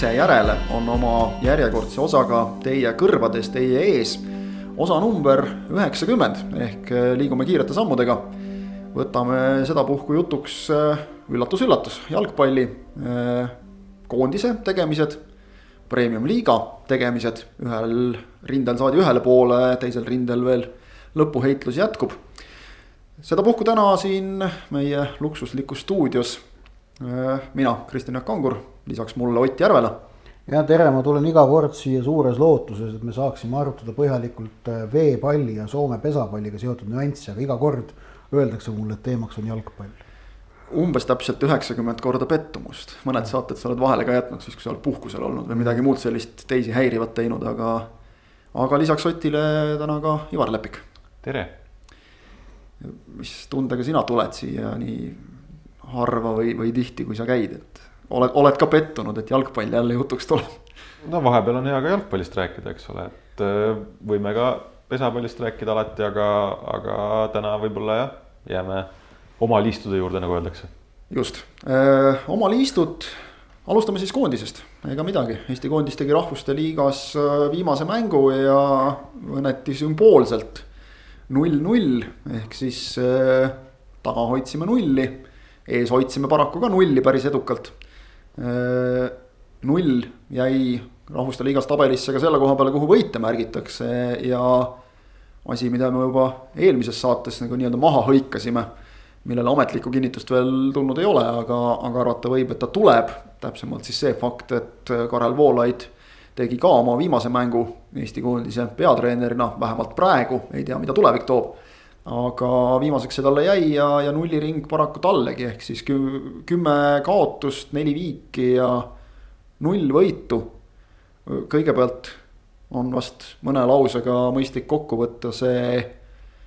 ise järele on oma järjekordse osaga teie kõrvades, teie ees. osa number üheksakümmend ehk liigume kiirete sammudega. võtame sedapuhku jutuks üllatus-üllatus, jalgpalli koondise tegemised, premium-liiga tegemised, ühel rindel saadi ühele poole, teisel rindel veel lõpuheitlus jätkub. sedapuhku täna siin meie luksuslikus stuudios mina, Kristjan Jaak Kangur, lisaks mulle Ott Järvela. ja tere, ma tulen iga kord siia suures lootuses, et me saaksime arutada põhjalikult veepalli ja Soome pesapalliga seotud nüansse, aga iga kord öeldakse mulle, et teemaks on jalgpall umbes täpselt üheksakümmend korda pettumust, mõned saated sa oled vahele ka jätnud siis, kui sa oled puhkusel olnud või midagi muud sellist teisi häirivat teinud, aga. aga lisaks Otile täna ka Ivar Lepik. tere. mis tundega sina tuled siia nii harva või, või tihti, kui sa käid, et oled, oled ka pettunud, et jalgpall jälle jutuks tuleb? no vahepeal on hea ka jalgpallist rääkida, eks ole, et äh, võime ka pesapallist rääkida alati, aga, aga täna võib-olla jah, jääme oma liistude juurde, nagu öeldakse. just, oma liistud, alustame siis koondisest, ega midagi, Eesti koondis tegi Rahvuste Liigas viimase mängu ja õnneti sümboolselt null-null ehk siis äh, taga hoidsime nulli, ees hoidsime paraku ka nulli päris edukalt äh,. Null jäi Rahvuste Liigas tabelisse ka selle koha peale, kuhu võite märgitakse ja asi, mida me juba eelmises saates nagu nii-öelda maha hõikasime millele ametlikku kinnitust veel tulnud ei ole, aga, aga arvata võib, et ta tuleb. täpsemalt siis see fakt, et Karel Voolaid tegi ka oma viimase mängu Eesti koondise peatreenerina, vähemalt praegu, ei tea, mida tulevik toob. Aga viimaseks see talle jäi ja, ja nulliring paraku tallegi, ehk siis kümme kaotust, neli viiki ja null võitu. kõigepealt on vast mõne lausega mõistlik kokku võtta see,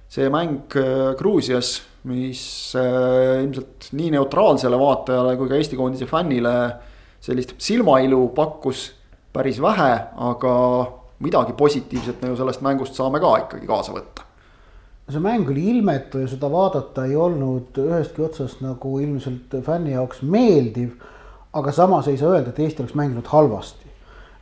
see mäng Gruusias mis äh, ilmselt nii neutraalsele vaatajale kui ka Eesti koondise fännile sellist silmailu pakkus päris vähe, aga midagi positiivset me ju sellest mängust saame ka ikkagi kaasa võtta. See mäng oli ilmetu ja seda vaadata ei olnud ühestki otsast nagu ilmselt fänni jaoks meeldiv. aga samas ei saa öelda, et Eesti oleks mänginud halvasti.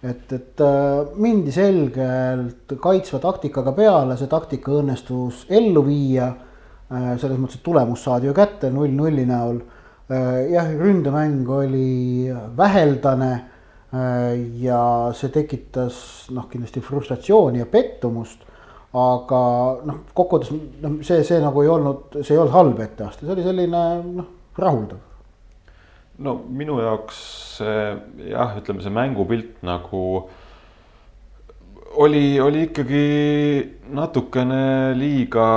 et, et äh, mindi selgelt kaitsva taktikaga peale, see taktika õnnestus ellu viia Äh, selles mõttes, et tulemus saadi ju kätte null nulli näol. Äh, jah, ründemäng oli väheldane äh, ja see tekitas noh, kindlasti frustratsiooni ja pettumust. Aga noh, kokkuvõttes noh, see, see nagu ei olnud, see ei olnud halb etteaste, see oli selline noh, rahuldav. no minu jaoks jah, ütleme see mängupilt nagu oli, oli ikkagi natukene liiga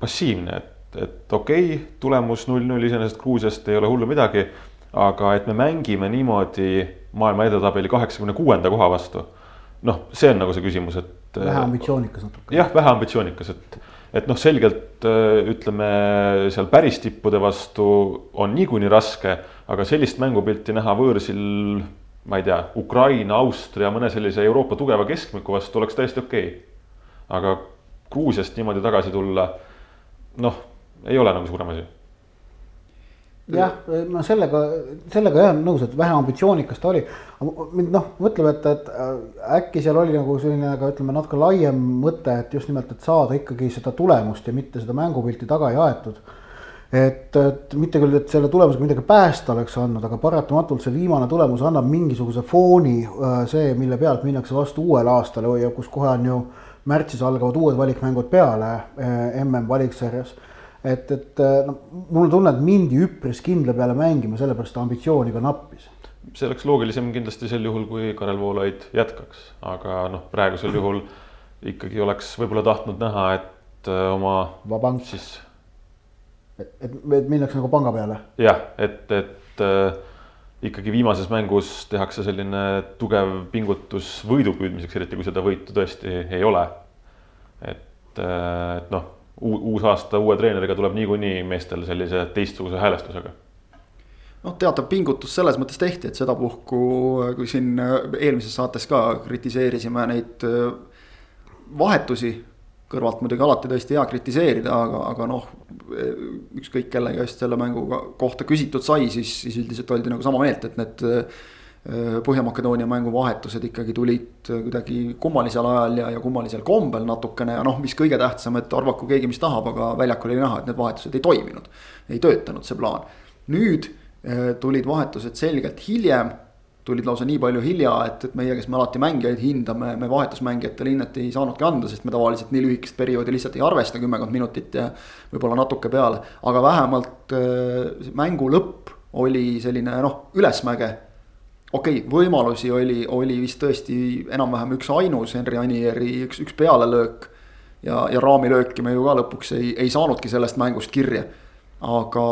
passiivne, et, et okei okay,, tulemus null-null iseenesest Gruusiast ei ole hullu midagi. aga et me mängime niimoodi maailma edetabeli kaheksakümne kuuenda koha vastu. noh, see on nagu see küsimus, et. Vähe ambitsioonikas natuke. jah, vähe ambitsioonikas, et, et noh, selgelt ütleme seal päris tippude vastu on niikuinii raske, aga sellist mängupilti näha võõrsil ma ei tea, Ukraina, Austria, mõne sellise Euroopa tugeva keskmiku vastu oleks täiesti okei okay.. aga Gruusiast niimoodi tagasi tulla noh, ei ole nagu suurem asi jah, ma sellega, sellega jah nõus, et vähe ambitsioonikas ta oli. mind noh, mõtleb, et, et äh, äkki seal oli nagu selline ka ütleme natuke laiem mõte, et just nimelt, et saada ikkagi seda tulemust ja mitte seda mängupilti taga ei aetud. et, et mitte küll, et selle tulemusega midagi päästa oleks andnud, aga paratamatult see viimane tulemus annab mingisuguse fooni, äh, see, mille pealt minnakse vastu uuele aastale ja kus kohe on ju märtsis algavad uued valikmängud peale mm valiksarjas. Et, et noh, mul on tunne, et mindi üpris kindla peale mängima, sellepärast ambitsiooni ka nappis. see oleks loogilisem kindlasti sel juhul, kui Karel Voolaid jätkaks, aga noh, praegusel juhul ikkagi oleks võib-olla tahtnud näha, et eh, oma. vabank siis. et, et, et minnakse nagu panga peale. jah, et, et ikkagi viimases mängus tehakse selline tugev pingutus võidu püüdmiseks, eriti kui seda võitu tõesti ei ole. et, et noh, uus aasta uue treeneriga tuleb niikuinii meestel sellise teistsuguse häälestusega noh, teatav pingutus selles mõttes tehti, et sedapuhku, kui siin eelmises saates ka kritiseerisime neid vahetusi kõrvalt muidugi alati tõesti hea kritiseerida, aga, aga noh. ükskõik kelle käest selle mängu kohta küsitud sai, siis, siis üldiselt oldi nagu sama meelt, et need. Põhja-Makedoonia mänguvahetused ikkagi tulid kuidagi kummalisel ajal ja, ja kummalisel kombel natukene ja noh, mis kõige tähtsam, et arvaku keegi, mis tahab, aga väljakul oli näha, et need vahetused ei toiminud. ei töötanud see plaan. nüüd tulid vahetused selgelt hiljem tulid lausa nii palju hilja, et, et meie, kes me alati mängijaid hindame, me vahetusmängijatele hinnet ei saanudki anda, sest me tavaliselt nii lühikest perioodi lihtsalt ei arvesta, kümmekond minutit ja võib-olla natuke peale. aga vähemalt äh, mängu lõpp oli selline noh, ülesmäge. Okei okay,, võimalusi oli, oli vist tõesti enam-vähem üks ainus Henri Anieri üks, üks pealelöök. ja, ja raamilööki me ju ka lõpuks ei, ei saanudki sellest mängust kirja. aga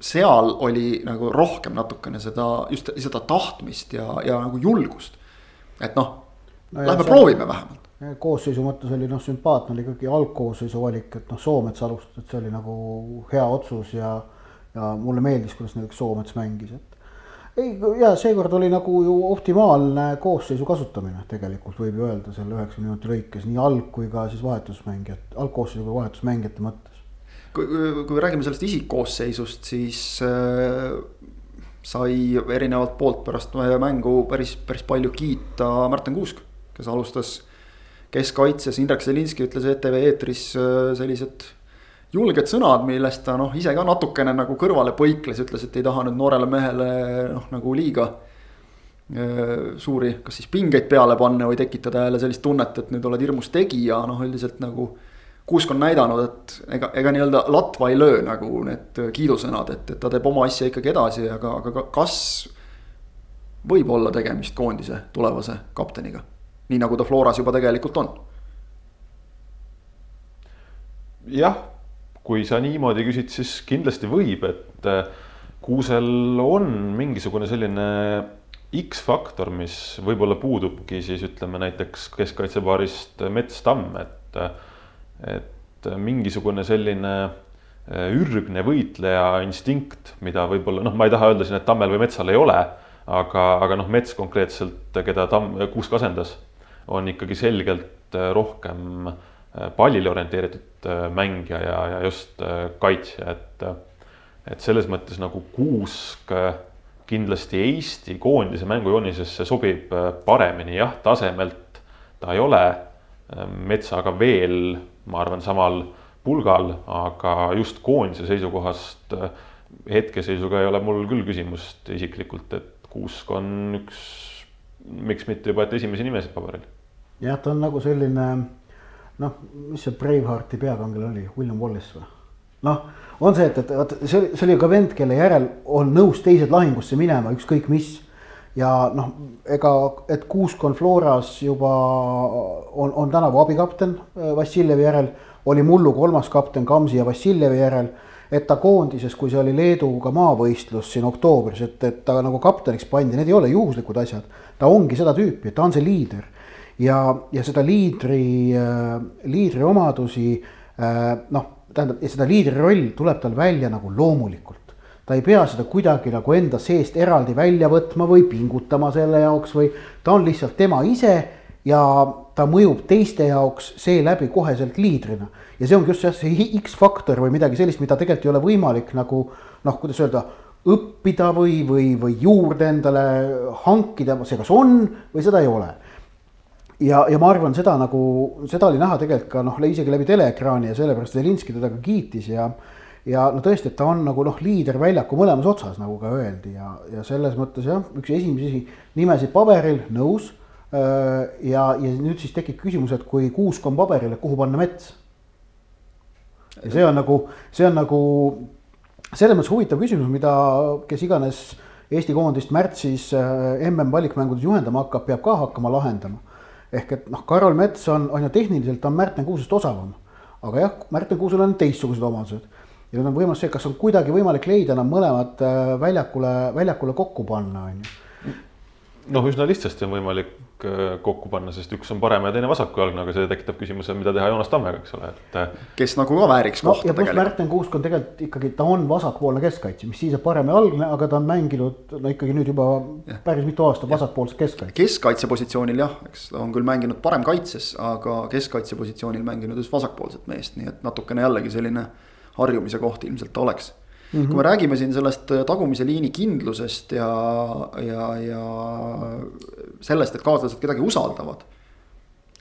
seal oli nagu rohkem natukene seda, just seda tahtmist ja, ja nagu julgust. et noh no, lähme proovime vähemalt. koosseisu mõttes oli noh, sümpaatne oli ikkagi algkoosseisu valik, et noh, Soomets alustas, et see oli nagu hea otsus ja. ja mulle meeldis, kuidas näiteks Soomets mängis, et. Ei ja seekord oli nagu ju optimaalne koosseisu kasutamine tegelikult võib ju öelda selle üheksakümne minuti lõikes nii alg- kui ka siis vahetusmängijad, algkoosseisu kui vahetusmängijate mõttes. Kui, kui me räägime sellest isikkoosseisust, siis äh, sai erinevalt poolt pärast mängu päris, päris palju kiita Märten Kuusk, kes alustas keskkaitses, Indrek Selinski ütles ETV eetris äh, sellised julged sõnad, millest ta noh, ise ka natukene nagu kõrvale põikles, ütles, et ei taha nüüd noorele mehele noh, nagu liiga suuri, kas siis pingeid peale panna või tekitada jälle sellist tunnet, et nüüd oled hirmus tegija, noh üldiselt nagu Kuusk on näidanud, et ega, ega nii-öelda latva ei löö nagu need kiidusõnad, et, et ta teeb oma asja ikkagi edasi, aga, aga kas võib olla tegemist koondise tulevase kapteniga, nii nagu ta Floras juba tegelikult on? jah, kui sa niimoodi küsid, siis kindlasti võib, et äh, Kuusel on mingisugune selline X-faktor, mis võib-olla puudubki siis ütleme näiteks keskkaitsepaarist Mets-Tamm, et et mingisugune selline äh, ürgne võitleja instinkt, mida võib-olla noh, ma ei taha öelda siin, et Tammel või Metsal ei ole, aga, aga noh, Mets konkreetselt, keda Tamm, Kuusk asendas, on ikkagi selgelt äh, rohkem äh, pallile orienteeritud mängija ja, ja just kaitsja, et, et selles mõttes nagu Kuusk kindlasti Eesti koondise mängujoonisesse sobib paremini, jah, tasemelt ta ei ole Metsaga veel ma arvan, samal pulgal, aga just koondise seisukohast äh, hetkeseisuga ei ole mul küll küsimust isiklikult, et Kuusk on üks, miks mitte juba, et esimesi nimesid paberil. jah, ta on nagu selline noh, mis see Bravehearti peakangelane oli, William Wallace või? noh, on see, et, et vaata, see oli, see oli ka vend, kelle järel on nõus teised lahingusse minema, ükskõik mis ja noh, ega, et Kuusk on Floras juba on, on tänavu abikapten äh, Vassiljevi järel, oli mullu kolmas kapten Kamsi ja Vassiljevi järel. et ta koondises, kui see oli Leeduga maavõistlus siin oktoobris, et, et ta nagu kapteniks pandi, need ei ole juhuslikud asjad. ta ongi seda tüüpi, ta on see liider ja, ja seda liidri, äh, liidri omadusi äh, noh, tähendab, seda liidri roll tuleb tal välja nagu loomulikult. Ta ei pea seda kuidagi nagu enda seest eraldi välja võtma või pingutama selle jaoks või ta on lihtsalt tema ise ja ta mõjub teiste jaoks seeläbi koheselt liidrina. ja see ongi just jah, see X-faktor või midagi sellist, mida tegelikult ei ole võimalik nagu noh, kuidas öelda, õppida või, või, või juurde endale hankida, see kas on või seda ei ole ja, ja ma arvan, seda nagu, seda oli näha tegelikult ka noh, isegi läbi teleekraani ja sellepärast Zelinski teda ka kiitis ja ja no tõesti, et ta on nagu noh, liider väljaku mõlemas otsas, nagu ka öeldi ja, ja selles mõttes jah, üks esimesi nimesid paberil, nõus. ja, ja nüüd siis tekib küsimus, et kui Kuusk on paberil, et kuhu panna mets. ja see on nagu, see on nagu selles mõttes huvitav küsimus, mida, kes iganes Eesti koondist märtsis mm valikmängudes juhendama hakkab, peab ka hakkama lahendama. Ehk et noh, Karol Mets on, on ju tehniliselt on Märten Kuusest osavam. aga jah, Märten Kuusel on teistsugused omadused ja nüüd on võimalus see, kas on kuidagi võimalik leida nad mõlemad äh, väljakule, väljakule kokku panna, on ju. noh, üsna lihtsasti on võimalik, kokku panna, sest üks on parem ja teine vasakujalgne, aga see tekitab küsimuse, mida teha Joonas Tammega, eks ole, et. Äh, kes nagu ka vääriks no, kohta tegelikult. Märten Kuusk on tegelikult ikkagi, ta on vasakpoolne keskkaitse, mis siis, et parem ja algne, aga ta on mänginud no ikkagi nüüd juba ja. päris mitu aastat vasakpoolset keskkaitse. keskkaitse positsioonil jah, eks ta on küll mänginud parem kaitses, aga keskkaitse positsioonil mänginud just vasakpoolset meest, nii et natukene jällegi selline harjumise koht ilmselt ta oleks Mm -hmm. kui me räägime siin sellest äh, tagumise liini kindlusest ja, ja, ja sellest, et kaaslased kedagi usaldavad.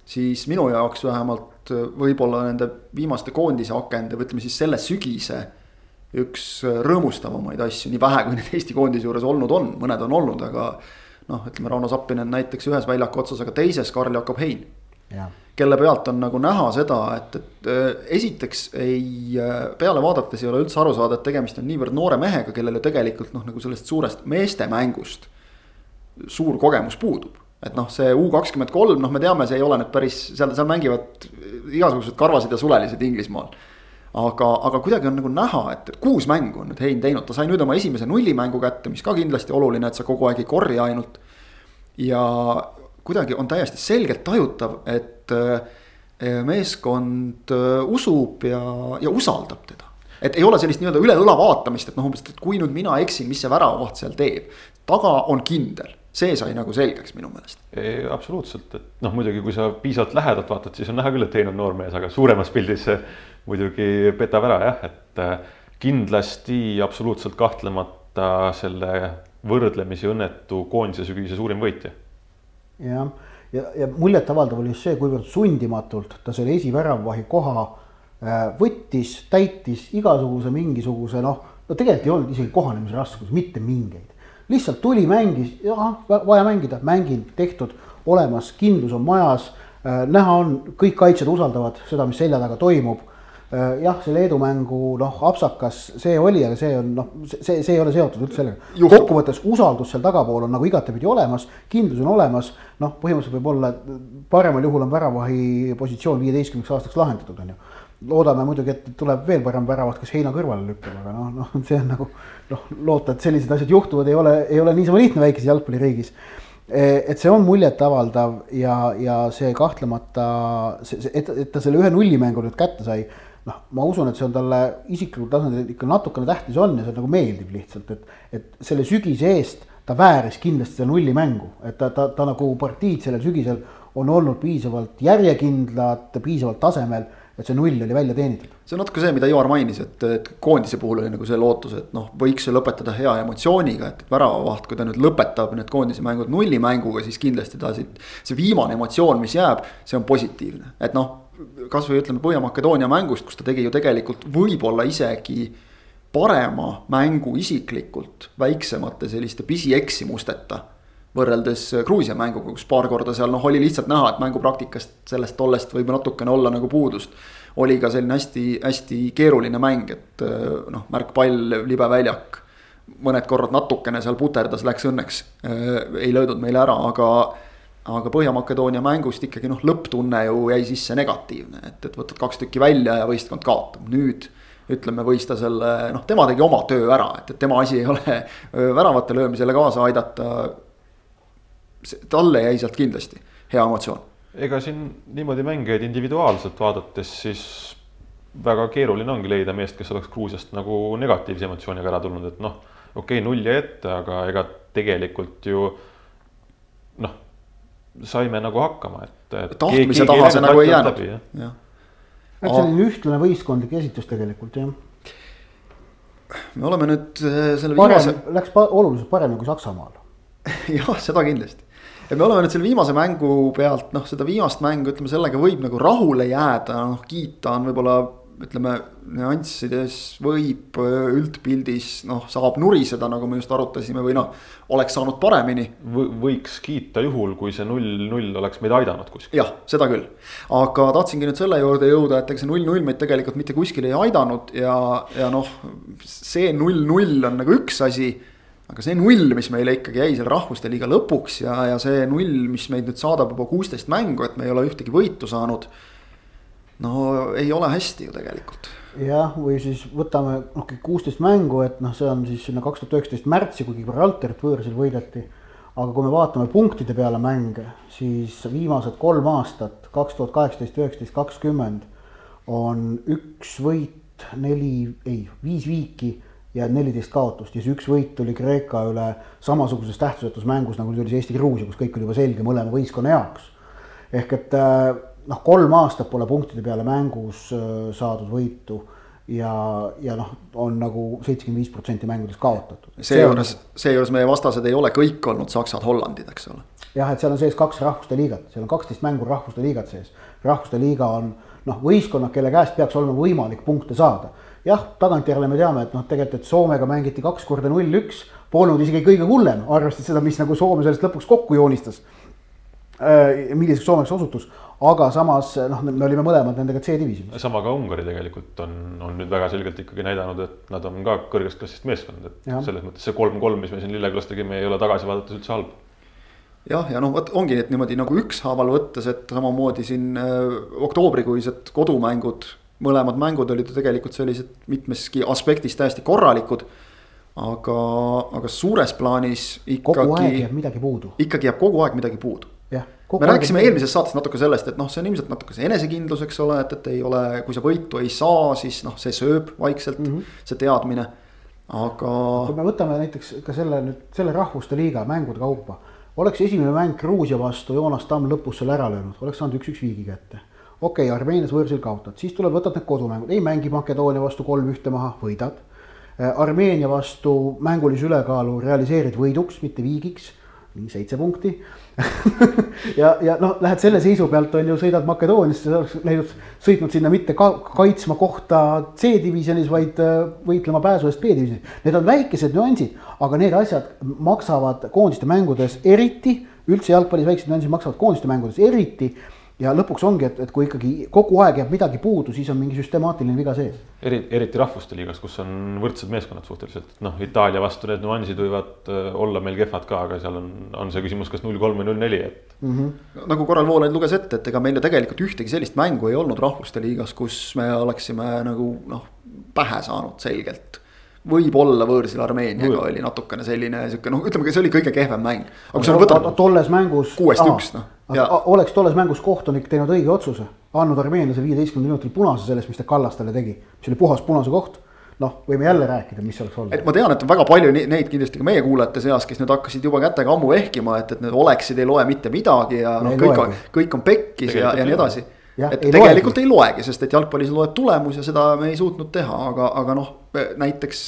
siis minu jaoks vähemalt äh, võib-olla nende viimaste koondise akende või ütleme siis selle sügise. üks äh, rõõmustavamaid asju, nii vähe kui neid Eesti koondise juures olnud on, mõned on olnud, aga. noh, ütleme Rauno Sappinen näiteks ühes väljaku otsas, aga teises Karl Jakob Hein kelle pealt on nagu näha seda, et, et äh, esiteks ei, peale vaadates ei ole üldse aru saada, et tegemist on niivõrd noore mehega, kellel ju tegelikult noh, nagu sellest suurest meestemängust suur kogemus puudub. et noh, see U kakskümmend kolm, noh, me teame, see ei ole nüüd päris, seal, seal mängivad igasugused karvased ja sulelised Inglismaal. aga, aga kuidagi on nagu näha, et, kuus mängu on nüüd Hein teinud, ta sai nüüd oma esimese nullimängu kätte, mis ka kindlasti oluline, et sa kogu aeg ei korja ainult. ja, kuidagi on täiesti selgelt tajutav, et äh, meeskond äh, usub ja, ja usaldab teda. et ei ole sellist nii-öelda üle õla vaatamist, et noh, umbes, et kui nüüd mina eksin, mis see väravavaht seal teeb. taga on kindel, see sai nagu selgeks minu meelest. absoluutselt, et noh, muidugi, kui sa piisavalt lähedalt vaatad, siis on näha küll, et Hein on noor mees, aga suuremas pildis see muidugi petab ära jah, et äh, kindlasti absoluutselt kahtlemata selle võrdlemisi õnnetu koondise sügise suurim võitja jah, ja, ja, ja muljetavaldav oli just see, kuivõrd sundimatult ta selle esiväravvahi koha äh, võttis, täitis igasuguse mingisuguse noh, no tegelikult ei olnud isegi kohanemisraskusi, mitte mingeid. Lihtsalt tuli, mängis, vaja mängida, mängin, tehtud, olemas, kindlus on majas äh,. näha on, kõik kaitsjad usaldavad seda, mis selja taga toimub Äh, jah, see Leedu mängu noh, apsakas see oli, aga see on noh, see, see ei ole seotud üldse sellega. kokkuvõttes usaldus seal tagapool on nagu igatepidi olemas, kindlus on olemas. noh, põhimõtteliselt võib-olla paremal juhul on väravahi positsioon viieteistkümneks aastaks lahendatud, on ju. Loodame muidugi, et tuleb veel parem väravat, kes heina kõrvale lükkab, aga noh, noh, see on nagu noh, loota, et sellised asjad juhtuvad, ei ole, ei ole niisama lihtne väikeses jalgpalliriigis. Et see on muljetavaldav ja, ja see kahtlemata, see, et, et ta selle ühe nullimängu nüüd kätte sai noh, ma usun, et see on talle isiklikul tasandil ikka natukene tähtis on ja see nagu meeldib lihtsalt, et, et selle sügise eest ta vääris kindlasti seda nullimängu, et ta, ta, ta nagu partiid sellel sügisel on olnud piisavalt järjekindlad, piisavalt tasemel, et see null oli välja teenitud. see on natuke see, mida Ivar mainis, et, et koondise puhul oli nagu see lootus, et noh, võiks ju lõpetada hea emotsiooniga, et väravavaht, kui ta nüüd lõpetab need koondise mängud nullimänguga, siis kindlasti ta siit. see viimane emotsioon, mis jääb, see on positiivne, et noh kasvõi ütleme Põhja-Makedoonia mängust, kus ta tegi ju tegelikult võib-olla isegi parema mängu isiklikult väiksemate selliste pisieksimusteta. Võrreldes Gruusia mänguga, kus paar korda seal noh, oli lihtsalt näha, et mängupraktikast sellest tollest võib natukene olla nagu puudust. oli ka selline hästi-hästi keeruline mäng, et noh, märkpall, libe väljak. mõned korrad natukene seal puterdas, läks õnneks, ei löödud meile ära, aga aga Põhja-Makedoonia mängust ikkagi noh, lõpptunne ju jäi sisse negatiivne, et, et võtad kaks tükki välja ja võistkond kaotab, nüüd. ütleme, võis ta selle, noh, tema tegi oma töö ära, et, et tema asi ei ole väravate löömisele kaasa aidata. Talle jäi sealt kindlasti hea emotsioon. ega siin niimoodi mängijaid individuaalselt vaadates, siis väga keeruline ongi leida meest, kes oleks Gruusiast nagu negatiivse emotsiooniga ära tulnud, et noh, okei okay,, null jäi ette, aga ega tegelikult ju saime nagu hakkama, et. tahtmise taha see nagu ei jäänud, jah. et selline ühtlane võistkondlik esitus tegelikult jah. me oleme nüüd äh, selle viimase. Läks pa oluliselt paremini kui Saksamaal jah, seda kindlasti. Et me oleme nüüd selle viimase mängu pealt, noh, seda viimast mängu, ütleme sellega võib nagu rahule jääda, noh, kiita on võib-olla ütleme nüanssides võib üldpildis noh, saab nuriseda, nagu me just arutasime või noh, oleks saanud paremini v. võiks kiita juhul, kui see null-null oleks meid aidanud kuskil. jah, seda küll, aga tahtsingi nüüd selle juurde jõuda, et ega see null-null meid tegelikult mitte kuskil ei aidanud ja, ja noh, see null-null on nagu üks asi aga see null, mis meile ikkagi jäi seal rahvuste liiga lõpuks ja, ja see null, mis meid nüüd saadab juba kuusteist mängu, et me ei ole ühtegi võitu saanud no ei ole hästi ju tegelikult. jah, või siis võtame noh, kuusteist mängu, et noh, see on siis sinna kaks tuhat üheksateist märtsi, kui Gibraltarit võõrsil võideti. aga kui me vaatame punktide peale mänge, siis viimased kolm aastat, kaks tuhat kaheksateist, üheksateist, kakskümmend on üks võit, neli, ei, viis viiki ja neliteist kaotust ja see üks võit tuli Kreeka üle samasuguses tähtsusetus mängus, nagu see Eesti-Gruusia, kus kõik oli juba selge mõlema võistkonna jaoks. ehk et äh, noh, kolm aastat pole punktide peale mängus äh, saadud võitu ja, ja noh, on nagu seitsekümmend viis protsenti mängudest kaotatud. seejuures, seejuures meie vastased ei ole kõik olnud Saksad, Hollandid, eks ole. jah, et seal on sees kaks rahvuste liigat, seal on kaksteist mängu rahvuste liigat sees. rahvuste liiga on noh, võistkonnad, kelle käest peaks olema võimalik punkte saada. Jah, tagantjärele me teame, et noh, tegelikult, et Soomega mängiti kaks korda null-üks, polnud isegi kõige hullem, arvestades seda, mis nagu Soome sellest lõpuks kokku joonistas. Äh, milliseks Soomeks osutus, aga samas noh, me olime mõlemad nendega C-divisjonis. sama ka Ungari tegelikult on, on nüüd väga selgelt ikkagi näidanud, et nad on ka kõrgest klassist meeskond, et ja. selles mõttes see kolm-kolm, mis me siin Lillekülas tegime, ei ole tagasi vaadates üldse halb. jah, ja noh, vot ongi need niimoodi nagu ükshaaval võttes, et samamoodi siin äh, oktoobrikuised kodumängud, mõlemad mängud olid ju tegelikult sellised mitmeski aspektis täiesti korralikud aga, aga suures plaanis ikkagi. kogu aeg jääb midagi puudu. ikkagi jääb kogu aeg midagi puudu me rääkisime eelmises saates natuke sellest, et noh, see on ilmselt natuke see enesekindlus, eks ole, et, et ei ole, kui sa võitu ei saa, siis noh, see sööb vaikselt mm, -hmm. see teadmine. aga. kui me võtame näiteks ka selle nüüd, selle rahvuste liiga mängude kaupa. oleks esimene mäng Gruusia vastu Joonas Tamm lõpus selle ära löönud, oleks saanud üks-üks viigi kätte. Okei okay,, Armeenias võõrsil kaotad, siis tuleb, võtad need kodumängud, ei mängi Makedoonia vastu kolm-ühte maha, võidad. Armeenia vastu mängulise ülekaalu realiseerid võiduks, mitte viigiks seitse punkti ja, ja noh, lähed selle seisu pealt on ju, sõidad Makedooniasse, sa oleks läinud, sõitnud sinna mitte ka kaitsma kohta C-divisjonis, vaid äh, võitlema pääsu eest B-divisjonis. Need on väikesed nüansid, aga need asjad maksavad koondiste mängudes eriti, üldse jalgpallis väiksed nüansid maksavad koondiste mängudes eriti ja lõpuks ongi, et, et kui ikkagi kogu aeg jääb midagi puudu, siis on mingi süstemaatiline viga sees. eri, eriti rahvuste liigas, kus on võrdsed meeskonnad suhteliselt, noh, Itaalia vastu need nüansid võivad äh, olla meil kehvad ka, aga seal on, on see küsimus, kas null kolm või null neli, et mm. -hmm. nagu korral Voolaid luges ette, et ega meil ju tegelikult ühtegi sellist mängu ei olnud rahvuste liigas, kus me oleksime nagu noh, pähe saanud selgelt võib-olla võõrsil Armeeniaga oli natukene selline sihuke noh, ütleme, see oli kõige kehvem mäng. aga kui sa võtad. tolles mängus. kuuest üks noh oleks tolles mängus kohtunik teinud õige otsuse, andnud armeenlasele viieteistkümnendal minutil punase sellest, mis ta Kallastele tegi, mis oli puhas punase koht noh, võime jälle rääkida, mis oleks olnud. et ma tean, et on väga palju neid kindlasti ka meie kuulajate seas, kes nüüd hakkasid juba kätega ammu ehkima, et, et need oleksid ei loe mitte midagi ja noh, kõik on, kõik on pekkis ja, ja nii edasi. et ei tegelikult loegi. ei loegi, sest et jalgpallis loeb tulemus ja seda me ei suutnud teha, aga, aga noh, näiteks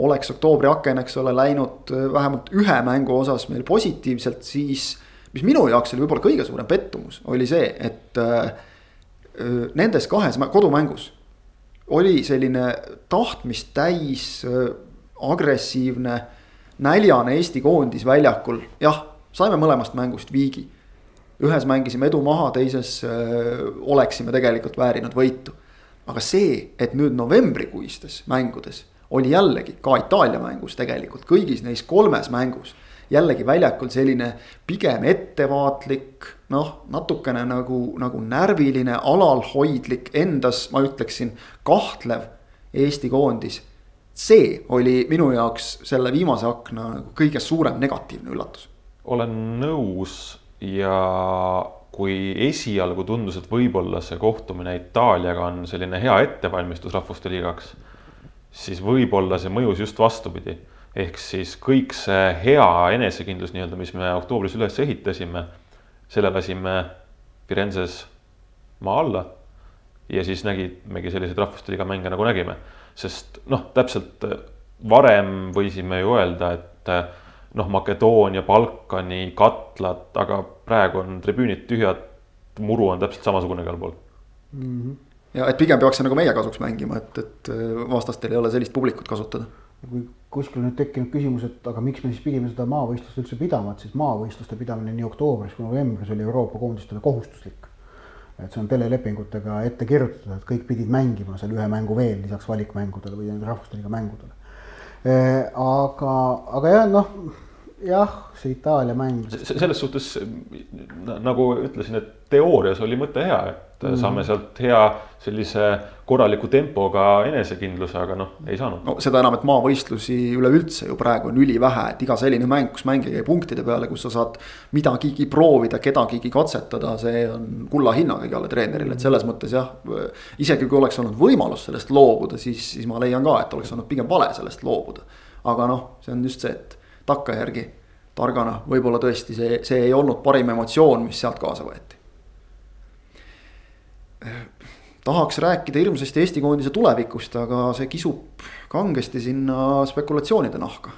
oleks oktoobri aken, eks ole, läinud vähemalt ühe mängu osas meil positiivselt, siis mis minu jaoks oli võib-olla kõige suurem pettumus, oli see, et äh, nendes kahes kodumängus oli selline tahtmist täis äh, agressiivne, näljane Eesti koondis väljakul, jah, saime mõlemast mängust viigi. ühes mängisime edu maha, teises äh, oleksime tegelikult väärinud võitu. aga see, et nüüd novembrikuistes mängudes oli jällegi ka Itaalia mängus tegelikult kõigis neis kolmes mängus jällegi väljakul selline pigem ettevaatlik, noh, natukene nagu, nagu närviline, alalhoidlik, endas ma ütleksin, kahtlev Eesti koondis. see oli minu jaoks selle viimase akna nagu kõige suurem negatiivne üllatus. olen nõus ja kui esialgu tundus, et võib-olla see kohtumine Itaaliaga on selline hea ettevalmistus rahvuste liigaks, siis võib-olla see mõjus just vastupidi ehk siis kõik see hea enesekindlus nii-öelda, mis me oktoobris üles ehitasime, selle lasime Firenzes maa alla. ja siis nägimegi selliseid rahvuste liiga mänge nagu nägime, sest noh, täpselt varem võisime ju öelda, et noh, Makedoonia, Balkani katlad, aga praegu on tribüünid tühjad, muru on täpselt samasugune igal pool mm. -hmm. ja et pigem peaks see nagu meie kasuks mängima, et, et vastastel ei ole sellist publikut kasutada kuskil nüüd tekkinud küsimus, et aga miks me siis pidime seda maavõistlust üldse pidama, et siis maavõistluste pidamine nii oktoobris kui novembris oli Euroopa koondistele kohustuslik. et see on telelepingutega ette kirjutatud, et kõik pidid mängima seal ühe mängu veel lisaks valikmängudele või rahvusteliiga mängudele. aga, aga jah, noh jah, see Itaalia mäng. selles suhtes nagu ütlesin, et teoorias oli mõte hea, et mm. saame sealt hea sellise korraliku tempoga enesekindluse, aga noh, ei saanud. no seda enam, et maavõistlusi üleüldse ju praegu on ülivähe, et iga selline mäng, kus mängija käib punktide peale, kus sa saad midagigi proovida, kedagigi katsetada, see on kulla hinnaga igale treenerile, et selles mõttes jah. isegi kui oleks olnud võimalus sellest loobuda, siis, siis ma leian ka, et oleks olnud pigem vale sellest loobuda. aga noh, see on just see, et takkajärgi targana, võib-olla tõesti see, see ei olnud parim emotsioon, mis sealt kaasa võeti tahaks rääkida hirmsasti Eesti koondise tulevikust, aga see kisub kangesti sinna spekulatsioonide nahka.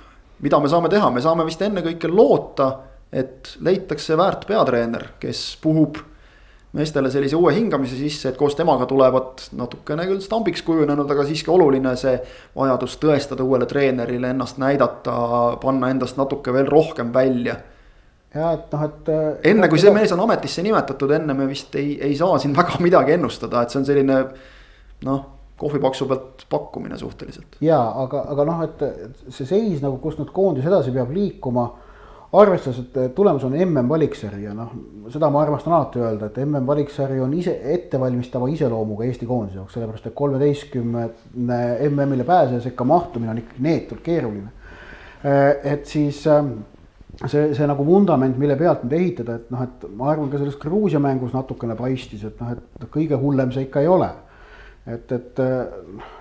mida me saame teha, me saame vist ennekõike loota, et leitakse väärt peatreener, kes puhub meestele sellise uue hingamise sisse, et koos temaga tulevad natukene küll stambiks kujunenud, aga siiski oluline see vajadus tõestada uuele treenerile ennast näidata, panna endast natuke veel rohkem välja ja et noh, et. Äh, enne kui see mees on ametisse nimetatud, enne me vist ei, ei saa siin väga midagi ennustada, et see on selline noh kohvipaksu pealt pakkumine suhteliselt. ja aga, aga noh, et see seis nagu, kus nüüd koondis edasi peab liikuma. arvestades, et tulemus on mm valiksari ja noh, seda ma armastan alati öelda, et mm valiksari on ise ettevalmistava iseloomuga Eesti koondise jaoks, sellepärast et kolmeteistkümne MM-ile pääseja sekka mahtumine on ikkagi neetult keeruline. Äh, et siis ähm, see, see nagu vundament, mille pealt nüüd ehitada, et noh, et ma arvan, ka selles Gruusia mängus natukene paistis, et noh, et kõige hullem see ikka ei ole. et, et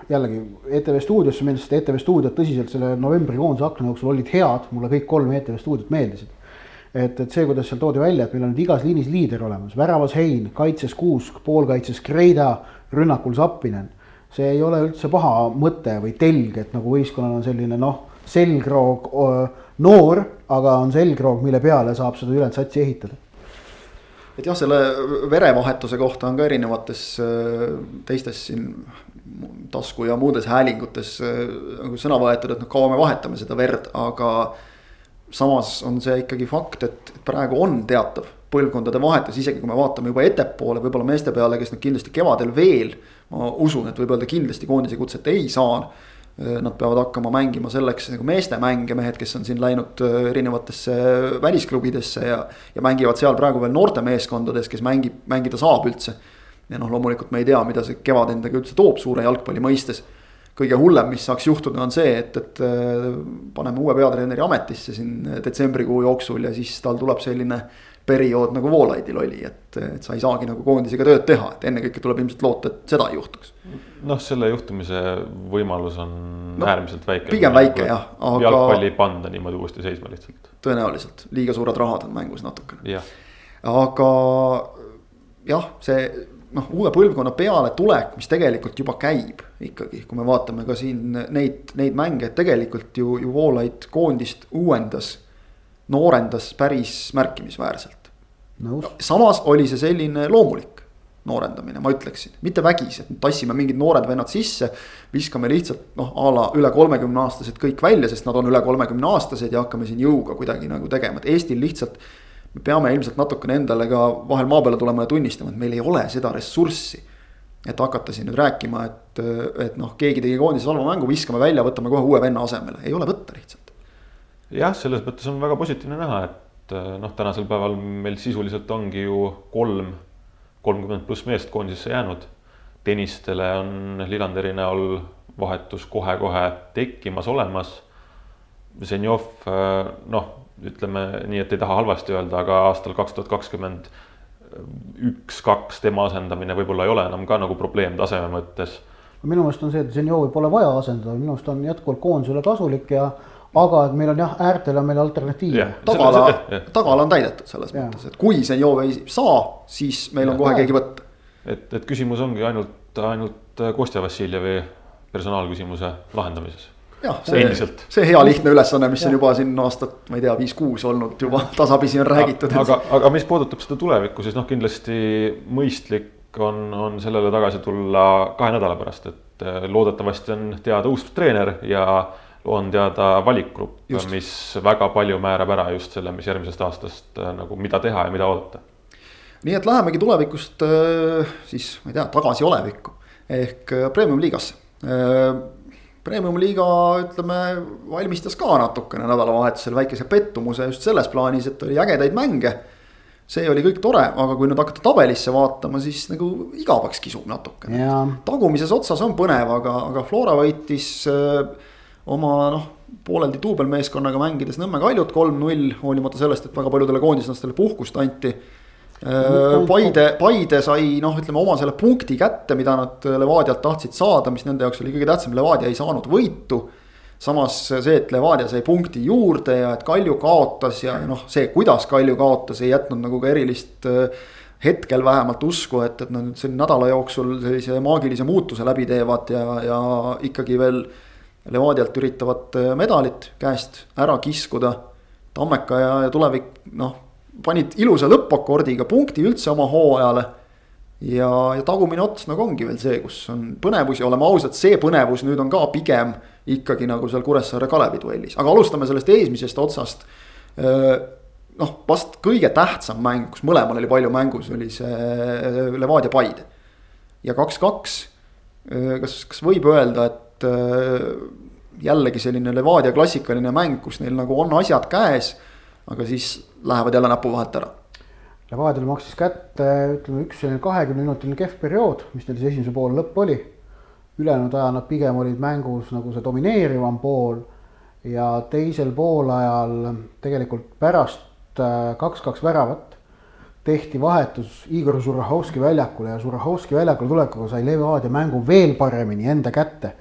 jällegi ETV stuudiosse minnes, sest ETV stuudiod tõsiselt selle novembrikoondise akna jooksul olid head, mulle kõik kolm ETV stuudiot meeldisid. et, et see, kuidas seal toodi välja, et meil on igas liinis liider olemas, väravas Hein, kaitses Kuusk, poolkaitses Kreida, rünnakul Zappinen. see ei ole üldse paha mõte või telg, et nagu võistkonnal on selline noh, selgroog noor, aga on selgroog, mille peale saab seda ülejäänud satsi ehitada et jah, selle verevahetuse kohta on ka erinevates äh, teistes siin tasku ja muudes häälingutes äh, nagu sõna võetud, et noh, kaua me vahetame seda verd, aga. samas on see ikkagi fakt, et praegu on teatav põlvkondade vahetus, isegi kui me vaatame juba ettepoole, võib-olla meeste peale, kes nüüd kindlasti kevadel veel. ma usun, et võib öelda kindlasti koondise kutset ei saa nad peavad hakkama mängima selleks nagu meeste mänge, mehed, kes on siin läinud erinevatesse välisklubidesse ja. ja mängivad seal praegu veel noortemeeskondades, kes mängib, mängida saab üldse. ja noh, loomulikult me ei tea, mida see kevad endaga üldse toob suure jalgpalli mõistes. kõige hullem, mis saaks juhtuda, on see, et, et paneme uue peatreeneri ametisse siin detsembrikuu jooksul ja siis tal tuleb selline periood nagu Voolaidil oli, et, et sa ei saagi nagu koondisega tööd teha, et ennekõike tuleb ilmselt loota, et seda ei juhtuks. noh, selle juhtumise võimalus on no, äärmiselt väike. pigem väike jah, aga. jalgpalli ei panda niimoodi uuesti seisma lihtsalt. tõenäoliselt, liiga suured rahad on mängus natukene. aga jah, see noh, uue põlvkonna pealetulek, mis tegelikult juba käib ikkagi, kui me vaatame ka siin neid, neid mänge, et tegelikult ju, ju Voolaid koondist uuendas noorendas päris märkimisväärselt. samas oli see selline loomulik noorendamine, ma ütleksin, mitte vägisi, et tassime mingid noored vennad sisse. viskame lihtsalt noh, a la üle kolmekümne aastased kõik välja, sest nad on üle kolmekümne aastased ja hakkame siin jõuga kuidagi nagu tegema, et Eestil lihtsalt. me peame ilmselt natukene endale ka vahel maa peale tulema ja tunnistama, et meil ei ole seda ressurssi et hakata siin nüüd rääkima, et, et noh, keegi tegi koondises halva mängu, viskame välja, võtame kohe uue venna asemele, ei ole võtta lihtsalt jah, selles mõttes on väga positiivne näha, et noh, tänasel päeval meil sisuliselt ongi ju kolm, kolmkümmend pluss meest koondisesse jäänud. tenistele on Lillanderi näol vahetus kohe-kohe tekkimas, olemas. Zenjov, noh, ütleme nii, et ei taha halvasti öelda, aga aastal kaks tuhat kakskümmend üks-kaks tema asendamine võib-olla ei ole enam ka nagu probleem taseme mõttes. minu meelest on see, et Zenjovi pole vaja asendada, minu arust on jätkuvalt koondisele kasulik ja aga et meil on jah, äärtel on meil alternatiiv. tagala, tagala on täidetud selles ja. mõttes, et kui Zenjov ei saa, siis meil ja. on kohe keegi võtta. et, et küsimus ongi ainult, ainult Kostja Vassiljevi personaalküsimuse lahendamises jah, see, see hea lihtne ülesanne, mis ja. on juba siin aastat, ma ei tea, viis-kuus olnud juba tasapisi on räägitud. aga, aga mis puudutab seda tulevikku, siis noh, kindlasti mõistlik on, on sellele tagasi tulla kahe nädala pärast, et eh, loodetavasti on teada uus treener ja on teada valikgrupp, mis väga palju määrab ära just selle, mis järgmisest aastast äh, nagu, mida teha ja mida oodata. nii et lähemegi tulevikust äh, siis, ma ei tea, tagasi olevikku ehk äh, premium liigasse. Premium-liiga ütleme, valmistas ka natukene nädalavahetusel väikese pettumuse just selles plaanis, et oli ägedaid mänge. see oli kõik tore, aga kui nüüd hakata tabelisse vaatama, siis nagu igavaks kisub natukene. tagumises otsas on põnev, aga, aga Flora võitis öö, oma noh pooleldi duubelmeeskonnaga mängides Nõmme Kaljut kolm-null, hoolimata sellest, et väga paljudele koondislastele puhkust anti. Paide, Paide sai noh, ütleme oma selle punkti kätte, mida nad Levadialt tahtsid saada, mis nende jaoks oli kõige tähtsam, Levadia ei saanud võitu. samas see, et Levadia sai punkti juurde ja et Kalju kaotas ja noh, see, kuidas Kalju kaotas, ei jätnud nagu ka erilist hetkel vähemalt usku, et, et nad nüüd selle nädala jooksul sellise maagilise muutuse läbi teevad ja, ja ikkagi veel Levadialt üritavad äh, medalit käest ära kiskuda. Tammeka ja, ja tulevik noh, panid ilusa lõppakordiga punkti üldse oma hooajale. ja, ja tagumine ots nagu ongi veel see, kus on põnevus ja oleme ausad, see põnevus nüüd on ka pigem ikkagi nagu seal Kuressaare Kalevi duellis, aga alustame sellest esimesest otsast. Äh, noh, vast kõige tähtsam mäng, kus mõlemal oli palju mängus, oli see äh, Levadia Paide. ja kaks-kaks, kas, kas võib öelda, et et äh, jällegi selline Levadia klassikaline mäng, kus neil nagu on asjad käes. aga siis lähevad jälle näpu vahelt ära. Levadial maksis kätte, ütleme üks selline kahekümne minutiline kehv periood, mis neil siis esimese poole lõpp oli. ülejäänud aja nad pigem olid mängus nagu see domineerivam pool. ja teisel poolajal tegelikult pärast äh, kaks-kaks väravat tehti vahetus Igor Zurahovski väljakule ja Zurahovski väljakule tulekuga sai Levadia mängu veel paremini enda kätte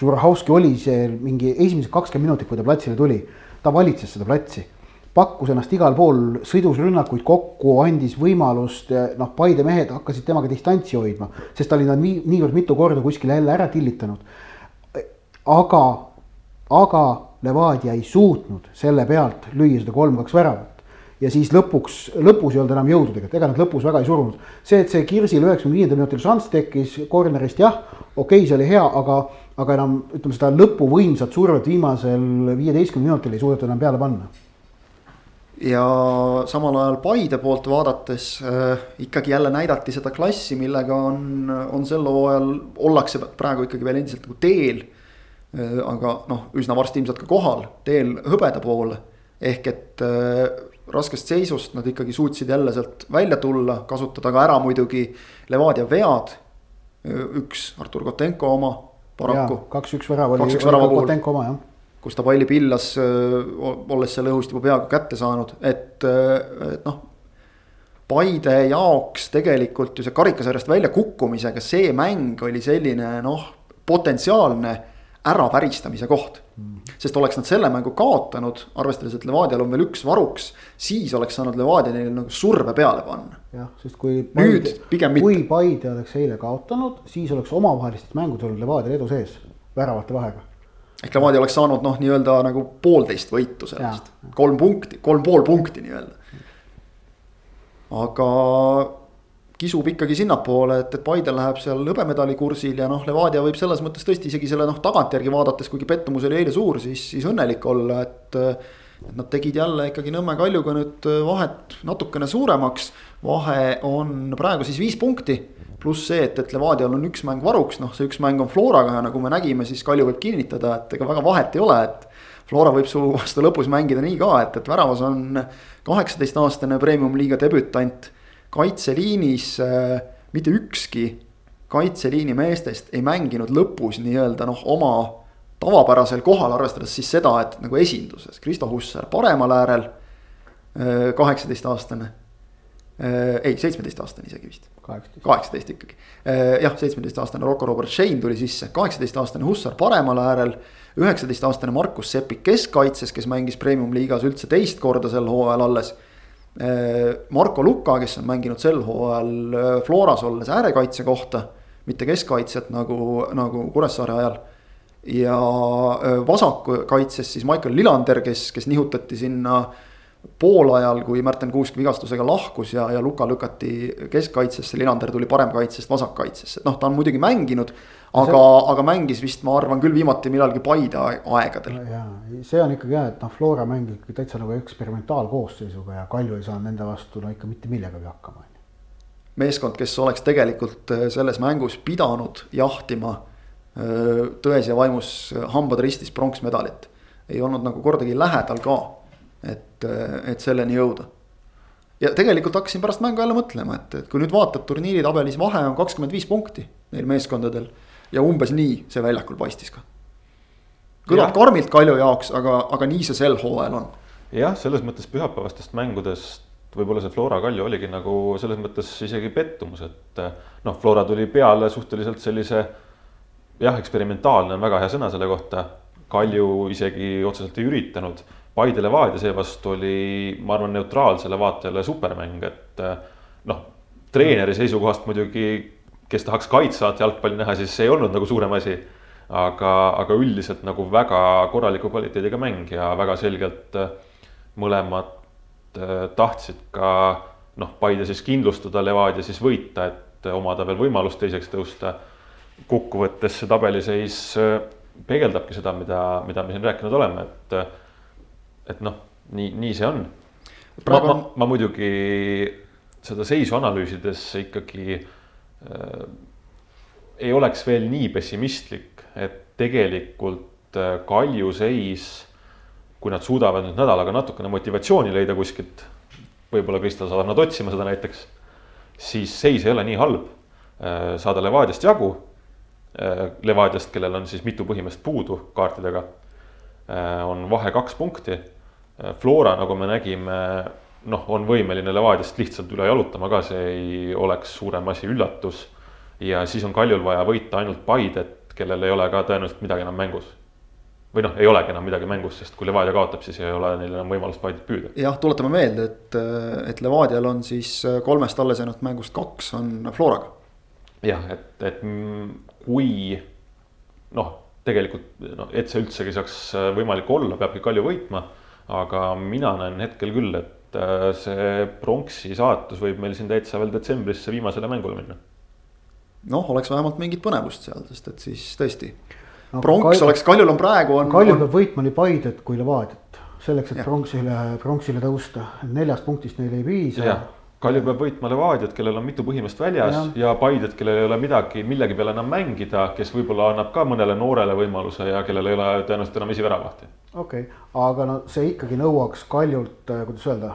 Žurahovski oli seal mingi esimesed kakskümmend minutit, kui ta platsile tuli, ta valitses seda platsi. pakkus ennast igal pool, sõidus rünnakuid kokku, andis võimalust, noh, Paide mehed hakkasid temaga distantsi hoidma, sest ta oli nad nii, niivõrd mitu korda kuskile jälle ära tillitanud. aga, aga Levadia ei suutnud selle pealt lüüa seda kolm-kaks väravat ja siis lõpuks, lõpus ei olnud enam jõudu tegelikult, ega nad lõpus väga ei surunud. see, et see Kirsil üheksakümne viiendal minutil šanss tekkis corner'ist jah, okei okay,, see oli hea, aga aga enam ütleme seda lõpuvõimsat survet viimasel viieteistkümnel minutil ei suudetud enam peale panna. ja samal ajal Paide poolt vaadates äh, ikkagi jälle näidati seda klassi, millega on, on sel hooajal ollakse praegu ikkagi veel endiselt nagu teel äh,. aga noh, üsna varsti ilmselt ka kohal, teel hõbeda poole. ehk et äh, raskest seisust nad ikkagi suutsid jälle sealt välja tulla, kasutada ka ära muidugi Levadia vead. Äh, üks Artur Kotenko oma paraku. kaks-üks värav oli, oli Kotenko oma jah kus ta palli pillas, olles selle õhust juba peaaegu kätte saanud, et, et noh. Paide jaoks tegelikult ju see karikasarjast välja kukkumisega, see mäng oli selline noh, potentsiaalne äraväristamise koht mm.. sest oleks nad selle mängu kaotanud, arvestades, et Levadial on veel üks varuks, siis oleks saanud Levadia neile nagu surve peale panna. Jah, sest kui Paide, kui Paide oleks eile kaotanud, siis oleks omavahelistes mängudes olnud Levadial edu sees, väravate vahega. ehk Levadia oleks saanud noh, nii-öelda nagu poolteist võitu sellest, kolm punkti, kolm pool punkti nii-öelda. aga kisub ikkagi sinnapoole, et, et Paide läheb seal hõbemedali kursil ja noh, Levadia võib selles mõttes tõesti isegi selle noh, tagantjärgi vaadates, kuigi pettumus oli eile suur, siis, siis õnnelik olla, et. Et nad tegid jälle ikkagi Nõmme Kaljuga nüüd vahet natukene suuremaks. vahe on praegu siis viis punkti, pluss see, et, et Levadial on üks mäng varuks, noh, see üks mäng on Floraga ja nagu me nägime, siis Kalju võib kinnitada, et ega väga vahet ei ole, et. Flora võib su vastu lõpus mängida nii ka, et, et väravas on kaheksateistaastane premium-liiga debütant kaitseliinis äh, mitte ükski kaitseliini meestest ei mänginud lõpus nii-öelda noh, oma tavapärasel kohal, arvestades siis seda, et nagu esinduses Kristo Hussar paremal äärel, äh, kaheksateistaastane. Äh, ei, seitsmeteistaastane isegi vist. kaheksateist ikkagi. jah, seitsmeteistaastane Rocco Robert Shane tuli sisse, kaheksateistaastane Hussar paremal äärel. üheksateistaastane Markus Sepik keskkaitses, kes mängis premium liigas üldse teist korda sel hooajal alles Äh, Marko Luka, kes on mänginud sel hooajal äh, Floras olles äärekaitse kohta, mitte keskkaitset nagu, nagu Kuressaare ajal. Ja vasakkaitses siis Michael Lillander, kes, kes nihutati sinna poolajal, kui Märten Kuusk vigastusega lahkus ja, ja Luka lükati keskkaitsesse, Lillander tuli paremkaitsest vasakkaitsesse, noh, ta on muidugi mänginud aga see..., aga mängis vist, ma arvan küll viimati millalgi Paide aegadel. ja, see on ikkagi jah, et noh, Flora mängib täitsa nagu eksperimentaalkoosseisuga ja Kalju ei saanud nende vastu no ikka mitte millegagi hakkama. meeskond, kes oleks tegelikult selles mängus pidanud jahtima tões ja vaimus hambad ristis pronksmedalit. ei olnud nagu kordagi lähedal ka, et, et selleni jõuda. ja tegelikult hakkasin pärast mängu jälle mõtlema, et, et kui nüüd vaatad turniiri tabelis, vahe on kakskümmend viis punkti neil meeskondadel. ja umbes nii see väljakul paistis ka. kõlab karmilt Kalju jaoks, aga, aga nii see sel hooajal on. jah, selles mõttes pühapäevastest mängudest võib-olla see Flora Kalju oligi nagu selles mõttes isegi pettumus, et noh, Flora tuli peale suhteliselt sellise jah, eksperimentaalne on väga hea sõna selle kohta. Kalju isegi otseselt ei üritanud. Paide Levadia seevastu oli, ma arvan, neutraalsele vaatajale supermäng, et noh, treeneri seisukohast muidugi, kes tahaks kaitsevat jalgpalli näha, siis ei olnud nagu suurem asi. aga, aga üldiselt nagu väga korraliku kvaliteediga mäng ja väga selgelt mõlemad äh, tahtsid ka noh, Paide siis kindlustada, Levadia siis võita, et omada veel võimalust teiseks tõusta kokkuvõttes see tabeliseis äh, peegeldabki seda, mida, mida me siin rääkinud oleme, et, et noh, nii, nii see on. ma, ma, ma muidugi seda seisu analüüsides ikkagi äh, ei oleks veel nii pessimistlik, et tegelikult äh, Kalju seis, kui nad suudavad nüüd nädalaga natukene motivatsiooni leida kuskilt, võib-olla Kristel saadab nad otsima seda näiteks, siis seis ei ole nii halb äh,. saada Levadiast jagu Äh, Levadiast, kellel on siis mitu põhimeest puudu kaartidega, äh, on vahe kaks punkti. Äh, Flora, nagu me nägime, noh, on võimeline Levadiast lihtsalt üle jalutama ka, see ei oleks suurem asi, üllatus. ja siis on Kaljul vaja võita ainult Paidet, kellel ei ole ka tõenäoliselt midagi enam mängus või noh, ei olegi enam midagi mängus, sest kui Levadia kaotab, siis ei ole neil enam võimalust Paidet püüda. jah, tuletame meelde, et, et Levadial on siis kolmest alles jäänud mängust kaks on Floraga. Jah, et, et kui noh, tegelikult noh, et see üldsegi saaks äh, võimalik olla, peabki Kalju võitma. aga mina näen hetkel küll, et äh, see pronksi saatus võib meil siin täitsa veel detsembrisse viimasele mängule minna. noh, oleks vähemalt mingit põnevust seal, sest et siis tõesti no,. pronks Kalju, oleks, Kaljul on praegu on. Kaljul peab võitma nii Paidet kui Levadiat selleks, et pronksile, pronksile tõusta, neljast punktist neil ei piisa Kalju peab võitma Levadiat, kellel on mitu põhimeest väljas ja, ja Paidet, kellel ei ole midagi, millegi peale enam mängida, kes võib-olla annab ka mõnele noorele võimaluse ja kellel ei ole tõenäoliselt enam esiväravahti. okei okay., aga no see ikkagi nõuaks Kaljult, äh, kuidas öelda,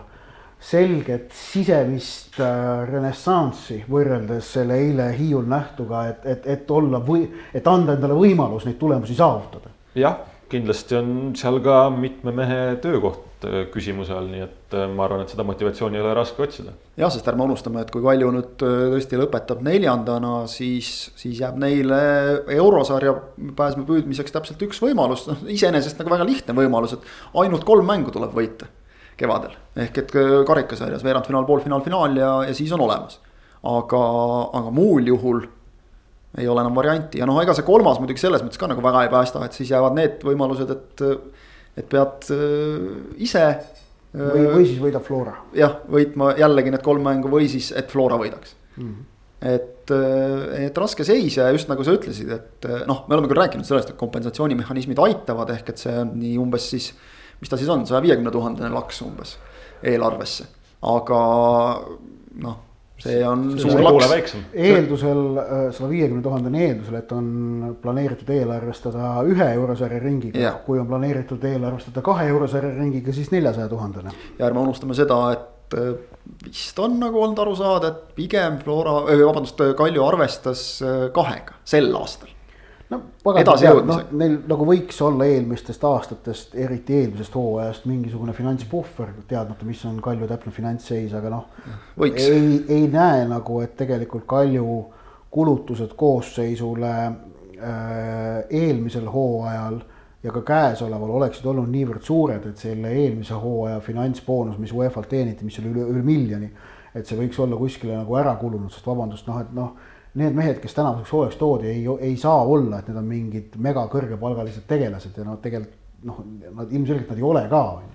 selget sisemist äh, renessanssi võrreldes selle eile Hiiul nähtuga, et, et, et olla või, et anda endale võimalus neid tulemusi saavutada. jah, kindlasti on seal ka mitme mehe töökoht Äh, küsimuse all, nii et äh, ma arvan, et seda motivatsiooni ei ole raske otsida. jah, sest ärme unustame, et kui Kalju nüüd äh, tõesti lõpetab neljandana, siis, siis jääb neile eurosarja pääsme püüdmiseks täpselt üks võimalus, noh iseenesest nagu väga lihtne võimalus, et ainult kolm mängu tuleb võita kevadel. ehk et karikasarjas veerandfinaal, poolfinaal, finaal ja, ja siis on olemas. aga, aga muul juhul ei ole enam varianti ja noh, ega see kolmas muidugi selles mõttes ka nagu väga ei päästa, et siis jäävad need võimalused, et et pead äh, ise. või, või siis võidab Flora. jah, võitma jällegi need kolm mängu või siis, et Flora võidaks mm. -hmm. et, äh, et raske seis ja just nagu sa ütlesid, et äh, noh, me oleme küll rääkinud sellest, et kompensatsioonimehhanismid aitavad, ehk et see on nii umbes siis. mis ta siis on, saja viiekümne tuhandene laks umbes eelarvesse, aga noh see on see suur laks. eeldusel, äh, sada viiekümne tuhandene eeldusel, et on planeeritud eelarvestada ühe eurosarja ringiga. kui on planeeritud eelarvestada kahe eurosarja ringiga, siis neljasaja tuhandene. ja ärme unustame seda, et äh, vist on nagu olnud aru saada, et pigem Flora, vabandust, Kalju arvestas äh, kahega sel aastal no pagana, noh, neil nagu võiks olla eelmistest aastatest, eriti eelmisest hooajast mingisugune finantspuhver, teadmata, mis on Kalju täpne finantsseis, aga noh. ei, ei näe nagu, et tegelikult Kalju kulutused koosseisule äh, eelmisel hooajal ja ka käesoleval oleksid olnud niivõrd suured, et selle eelmise hooaja finantsboonus, mis UEFA-lt teeniti, mis oli üle, üle miljoni. et see võiks olla kuskile nagu ära kulunud, sest vabandust, noh, et noh need mehed, kes tänavuseks hooajaks toodi, ei, ei saa olla, et need on mingid mega kõrgepalgalised tegelased ja nad tegelikult noh, nad ilmselgelt nad ei ole ka, on ju.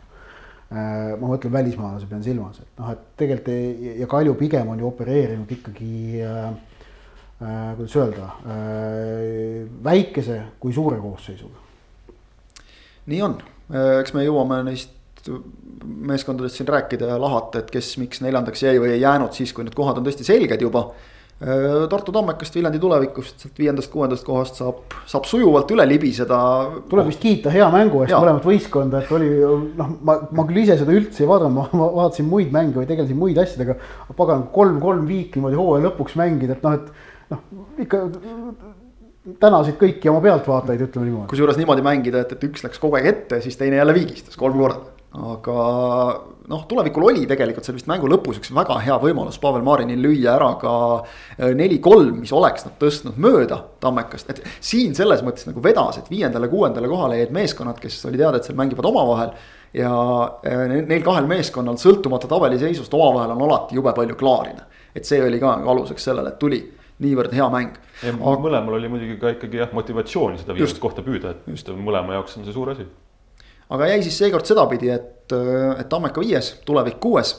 Äh, ma mõtlen välismaalasi pean silmas, et noh, et tegelikult ja Kalju pigem on ju opereerinud ikkagi äh, äh, kuidas öelda äh,, väikese kui suure koosseisuga. nii on, äh, eks me jõuame neist meeskondadest siin rääkida ja lahata, et kes, miks neljandaks jäi või ei jäänud siis, kui need kohad on tõesti selged juba Tartu Tammekast, Viljandi tulevikust, sealt viiendast-kuuendast kohast saab, saab sujuvalt üle libiseda. tuleb vist kiita hea mängu eest mõlemat võistkonda, et oli noh, ma, ma küll ise seda üldse ei vaadanud, ma vaatasin muid mänge või tegelesin muid asjadega. pagan, kolm-kolm viik niimoodi hooaja lõpuks mängida, et noh, et noh ikka tänasid kõiki oma pealtvaatajaid, ütleme niimoodi. kusjuures niimoodi mängida, et, et üks läks kogu aeg ette, siis teine jälle viigistas kolm korda aga noh, tulevikul oli tegelikult seal vist mängu lõpus üks väga hea võimalus Pavel Marinil lüüa ära ka äh, neli-kolm, mis oleks nad tõstnud mööda Tammekast, et siin selles mõttes nagu vedas, et viiendale-kuuendale kohale jäid meeskonnad, kes oli teada, et seal mängivad omavahel. ja äh, neil kahel meeskonnal, sõltumata tabeliseisust, omavahel on alati jube palju klaarida. et see oli ka nagu aluseks sellele, et tuli niivõrd hea mäng. Aga... mõlemal oli muidugi ka ikkagi jah, motivatsiooni seda viimast kohta püüda, et just mõlema jaoks on see suur asi aga jäi siis seekord sedapidi, et, et Tammeka viies, tulevik kuues.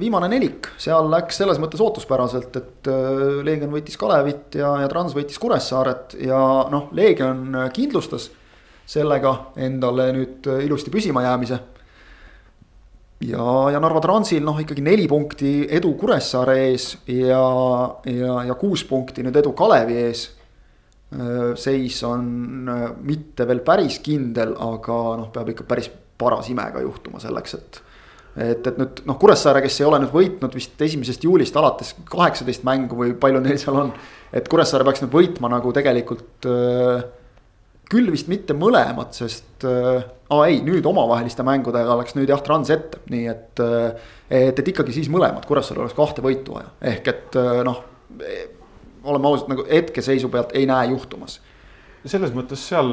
viimane nelik, seal läks selles mõttes ootuspäraselt, et Leegion võitis Kalevit ja, ja Trans võitis Kuressaaret ja noh, Leegion kindlustas sellega endale nüüd ilusti püsima jäämise. ja, ja Narva Transil noh, ikkagi neli punkti edu Kuressaare ees ja, ja, ja kuus punkti nüüd edu Kalevi ees seis on äh, mitte veel päris kindel, aga noh, peab ikka päris paras ime ka juhtuma selleks, et. et, et nüüd noh, Kuressaare, kes ei ole nüüd võitnud vist esimesest juulist alates kaheksateist mängu või palju neil seal on. et Kuressaare peaks nüüd võitma nagu tegelikult äh, küll vist mitte mõlemad, sest äh,. aa ei, nüüd omavaheliste mängudega läks nüüd jah, Trans ette, nii et äh,. et, et ikkagi siis mõlemad, Kuressaare oleks kahte võitu vaja, ehk et äh, noh oleme ausad, nagu hetkeseisu pealt ei näe juhtumas selles mõttes seal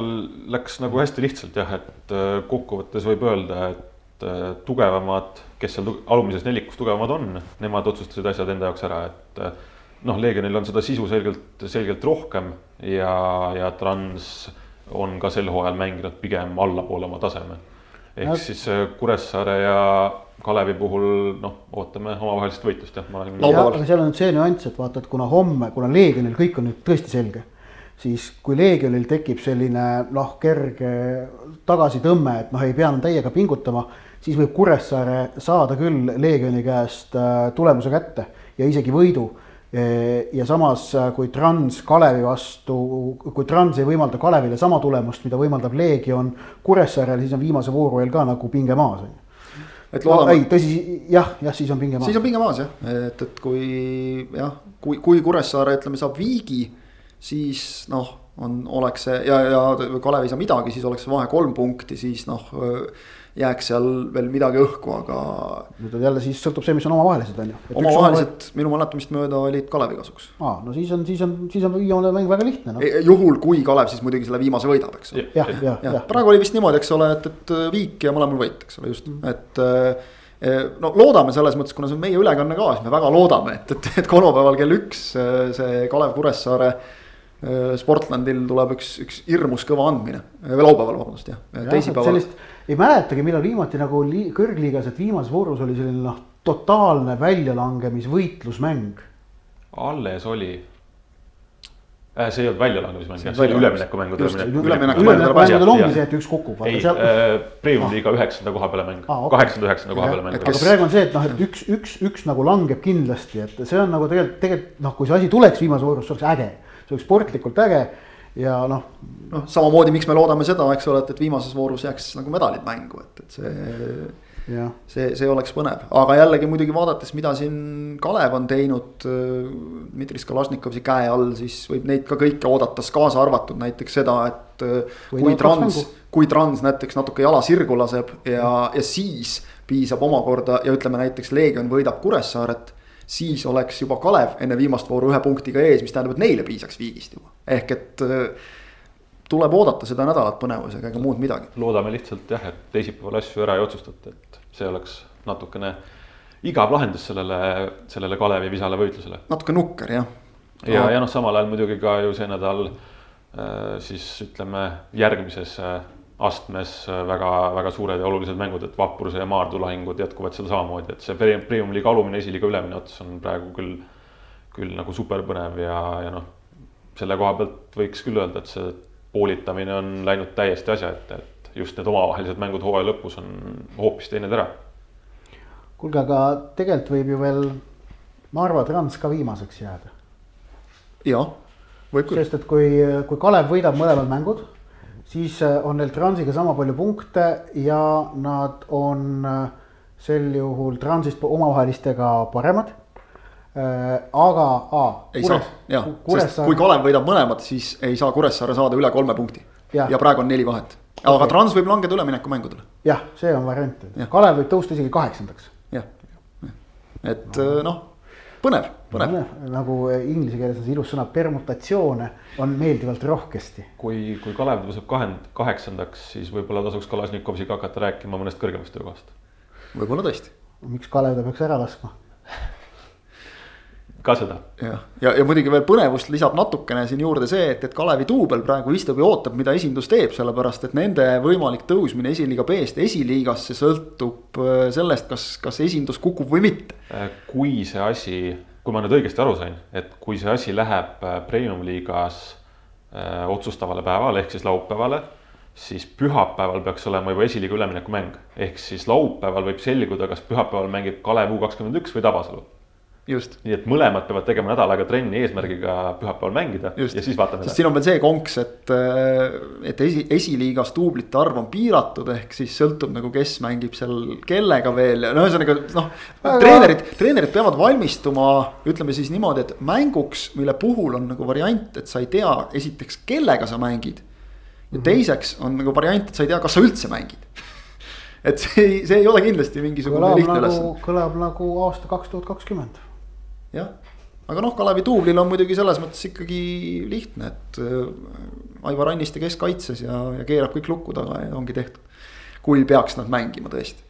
läks nagu hästi lihtsalt jah, et äh, kokkuvõttes võib öelda, et äh, tugevamad, kes seal alumises nelikus tugevamad on, nemad otsustasid asjad enda jaoks ära, et äh, noh, Leegionil on seda sisu selgelt, selgelt rohkem ja, ja Trans on ka sel hooajal mänginud pigem allapoole oma taseme. ehk ja. siis Kuressaare ja Kalevi puhul noh, ootame omavahelist võitlust jah, ma olen. aga seal on nüüd see nüanss, et vaata, et kuna homme, kuna Leegionil kõik on nüüd tõesti selge, siis kui Leegionil tekib selline noh, kerge tagasitõmme, et noh, ei pea enam täiega pingutama, siis võib Kuressaare saada küll Leegioni käest äh, tulemuse kätte ja isegi võidu e, ja samas, äh, kui Trans Kalevi vastu, kui Trans ei võimalda Kalevile sama tulemust, mida võimaldab Leegion Kuressaarele, siis on viimase vooru eel ka nagu pinge maas on ju et loodame no,. ei, tõsi, jah, jah, siis on pinge maas. siis on pinge maas jah, et, et kui jah, kui, kui Kuressaare ütleme saab viigi, siis noh, on, oleks see ja, ja Kalev ei saa midagi, siis oleks vahe kolm punkti, siis noh jääks seal veel midagi õhku, aga. nüüd on jälle siis sõltub see, mis on omavahelised on ju. omavahelised minu mäletamist mööda olid Kalevi kasuks. aa, no siis on, siis on, siis on viimane mäng väga lihtne no.. juhul, kui Kalev siis muidugi selle viimase võidab, eks ole. jah, jah, jah. praegu oli vist niimoodi, eks ole, et, et viik ja mõlemal võit, eks ole, just, mm. et eh, no loodame selles mõttes, kuna see on meie ülekanne ka, siis me väga loodame, et, et, et kolmapäeval kell üks eh, see Kalev Kuressaare eh, Sportlandil tuleb üks, üks hirmus kõva andmine, laupäeval, vabandust jah, teisipäeval ei mäletagi, millal viimati nagu kõrgliigas, et viimases voorus oli selline noh, totaalne väljalangemisvõitlusmäng. alles oli äh,. see ei olnud väljalangemismäng, see oli üleminekumängud. üleminekumängudel ongi see, et üks kukub. ei seal... äh,, Premium liiga üheksanda koha peale mäng ah,, kaheksanda üheksanda koha peale mäng. aga praegu on see, et noh, et üks, üks, üks nagu langeb kindlasti, et see on nagu tegelikult, tegelikult noh, kui see asi tuleks viimases voorus, see oleks äge. See oleks sportlikult äge ja noh. noh, samamoodi, miks me loodame seda, eks ole, et, et viimases voorus jääks nagu medalid mängu, et, et see. see, see oleks põnev, aga jällegi muidugi vaadates, mida siin Kalev on teinud Dmitri Skalašnikovi käe all, siis võib neid ka kõike oodatas, kaasa arvatud näiteks seda, et. kui trans, kui trans näiteks natuke jala sirgu laseb ja, ja siis piisab omakorda ja ütleme näiteks Leegion võidab Kuressaaret siis oleks juba Kalev enne viimast vooru ühe punktiga ees, mis tähendab, et neile piisaks viigist juba, ehk et äh, tuleb oodata seda nädalat põnevusega, ega muud midagi. loodame lihtsalt jah, et teisipäeval asju ära ei otsustata, et see oleks natukene igav lahendus sellele, sellele Kalevi visale võitlusele. natuke nukker jah. ja, ja, ja noh, samal ajal muidugi ka ju see nädal äh, siis ütleme järgmises äh, astmes väga-väga suured ja olulised mängud, et Vapruse ja Maardu lahingud jätkuvad seal samamoodi, et see Premium liiga alumine, esiliiga ülemine ots on praegu küll, küll nagu super põnev ja, ja noh, selle koha pealt võiks küll öelda, et see poolitamine on läinud täiesti asja ette, et just need omavahelised mängud hooaja lõpus on hoopis teine tera. kuulge, aga tegelikult võib ju veel ma arvan, et Rans ka viimaseks jääda. jah, võib küll. sest et kui, kui Kalev võidab mõlemad mängud, siis äh, on neil Transiga sama palju punkte ja nad on äh, sel juhul Transist omavahelistega paremad Äh, aga, aa. ei Kures, saa, jah, sest kui Kalev võidab mõlemad, siis ei saa Kuressaare saada üle kolme punkti. ja praegu on neli vahet, aga okay. Trans võib langeda üleminekumängudele. jah, see on variant, Kalev võib tõusta isegi kaheksandaks. jah, et no. noh, põnev, põnev. nagu inglise keeles on see ilus sõna permutatsioone on meeldivalt rohkesti. kui, kui Kalev tõuseb kahend-, kaheksandaks, siis võib-olla tasuks Kalasnikovsiga hakata rääkima mõnest kõrgemast töökohast. võib-olla tõesti. miks Kalev ta peaks ära laskma ka seda. jah, ja, ja, ja muidugi veel põnevust lisab natukene siin juurde see, et, et Kalevi duubel praegu istub ja ootab, mida esindus teeb, sellepärast et nende võimalik tõusmine esiliiga B-st esiliigasse sõltub äh, sellest, kas, kas esindus kukub või mitte. Äh, kui see asi, kui ma nüüd õigesti aru sain, et kui see asi läheb äh, premium-liigas äh, otsustavale päevale ehk siis laupäevale siis pühapäeval peaks olema juba esiliiga üleminekumäng. ehk siis laupäeval võib selguda, kas pühapäeval mängib Kalev U kakskümmend üks või Tabasalu nii et mõlemad peavad tegema nädal aega trenni eesmärgiga pühapäeval mängida Just. ja siis vaatame. sest siin on veel see konks, et, äh, et esi, esiliigas duublite arv on piiratud, ehk siis sõltub nagu, kes mängib seal kellega veel ja no ühesõnaga noh. treenerid, treenerid peavad valmistuma, ütleme siis niimoodi, et mänguks, mille puhul on nagu variant, et sa ei tea, esiteks, kellega sa mängid. ja mhm. teiseks on nagu variant, et sa ei tea, kas sa üldse mängid et see ei, see ei ole kindlasti mingisugune lihtne nagu, ülesanne. kõlab nagu aasta kaks tuhat kakskümmend jah, aga noh, Kalevi duublil on muidugi selles mõttes ikkagi lihtne, et äh, Aivar Anniste keskkaitses ja, ja keerab kõik luku taga ja ongi tehtud. kui peaks nad mängima tõesti.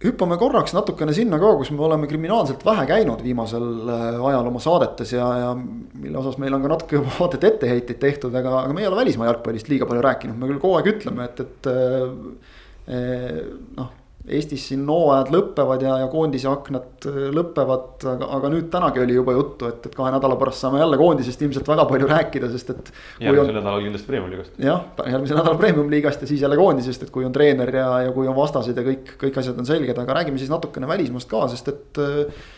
hüppame korraks natukene sinna ka, kus me oleme kriminaalselt vähe käinud viimasel äh, ajal oma saadetes ja, ja mille osas meil on ka natuke juba vaadet etteheiteid tehtud, aga, aga me ei ole välismaa jalgpallist liiga palju rääkinud, me küll kogu aeg ütleme, et, et äh, noh Eestis siin hooajad lõpevad ja, ja koondise aknad äh, lõpevad, aga, aga nüüd tänagi oli juba juttu, et, et kahe nädala pärast saame jälle koondisest ilmselt väga palju rääkida, sest et. järgmisel nädalal kindlasti premium-liigast. jah, järgmisel nädalal premium-liigast ja siis jälle koondisest, et kui on treener ja, ja kui on vastased ja kõik, kõik asjad on selged, aga räägime siis natukene välismaast ka, sest et äh,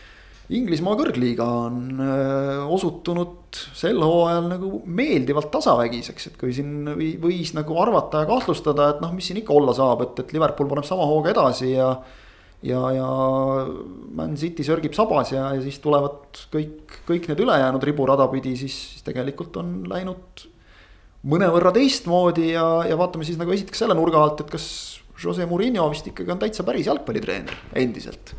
Inglismaa kõrgliiga on äh, osutunud sel hooajal nagu meeldivalt tasavägiseks, et kui siin võis nagu arvata ja kahtlustada, et noh, mis siin ikka olla saab, et, et Liverpool paneb sama hooga edasi ja. ja, ja Man City sörgib sabas ja, ja siis tulevad kõik, kõik need ülejäänud riburada pidi, siis, siis tegelikult on läinud mõnevõrra teistmoodi ja, ja vaatame siis nagu esiteks selle nurga alt, et kas Jose Murillo vist ikkagi on täitsa päris jalgpallitreener endiselt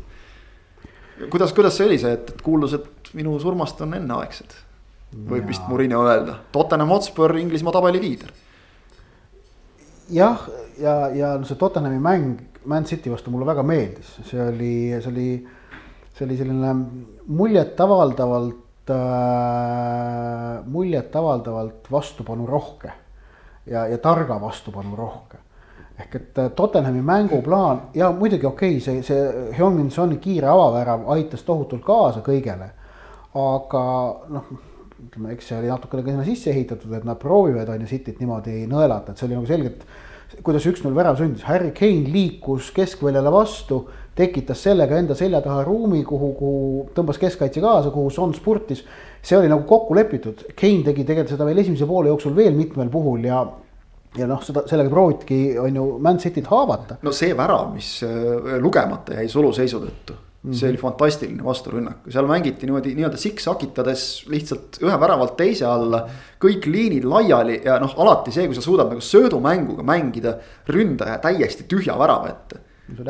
kuidas, kuidas see oli see, et, et minu surmast on enneaegsed? võib vist Murillo öelda, Tottenham Hotspur Inglismaa tabeli liider. jah, ja, ja, ja no see Tottenhami mäng Man City vastu mulle väga meeldis, see oli, see oli, see oli selline muljetavaldavalt äh,, muljetavaldavalt vastupanurohke ja, ja targa vastupanurohke ehk et äh, Tottenhami mänguplaan ja muidugi okei okay,, see, see Hyung-Min kiire avavärav aitas tohutult kaasa kõigele. aga noh, ütleme, eks see oli natukene ka sinna sisse ehitatud, et nad proovivad on ju Cityt niimoodi nõelata, et see oli nagu selgelt. kuidas üks-null värav sündis, Harry Kane liikus keskväljale vastu, tekitas sellega enda selja taha ruumi, kuhu, kuhu tõmbas keskkaitse kaasa, kuhu Son spurtis. see oli nagu kokku lepitud, Kane tegi tegelikult seda veel esimese poole jooksul veel mitmel puhul ja ja noh, seda, sellega proovitigi, on ju, Man Cityt haavata. no see värav, mis äh, lugemata jäi suluseisu tõttu Mm -hmm. see oli fantastiline vasturünnak, seal mängiti niimoodi nii-öelda siksakitades lihtsalt ühe väravalt teise alla. kõik liinid laiali ja noh, alati see, kui sa suudad nagu söödumänguga mängida ründaja täiesti tühja värava ette.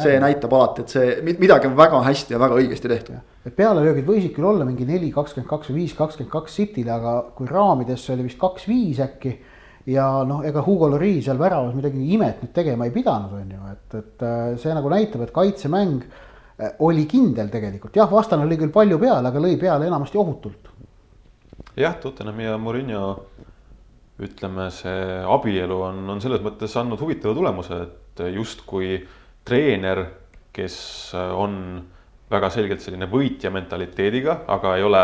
see näitab alati, et see midagi on väga hästi ja väga õigesti tehtud. pealelöögid võisid küll olla mingi neli, kakskümmend kaks või viis, kakskümmend kaks City'le, aga kui raamidesse oli vist kaks-viis äkki ja noh, ega Hugo Lloris seal väravas midagi imet nüüd tegema ei pidanud, on ju, et, et äh, see nagu näitab, et kaitsemäng äh, oli kindel tegelikult, jah, vastane oli küll palju peale, aga lõi peale enamasti ohutult. jah, Tottenhami ja Murillo ütleme, see abielu on, on selles mõttes andnud huvitava tulemuse, et justkui treener, kes on väga selgelt selline võitja mentaliteediga, aga ei ole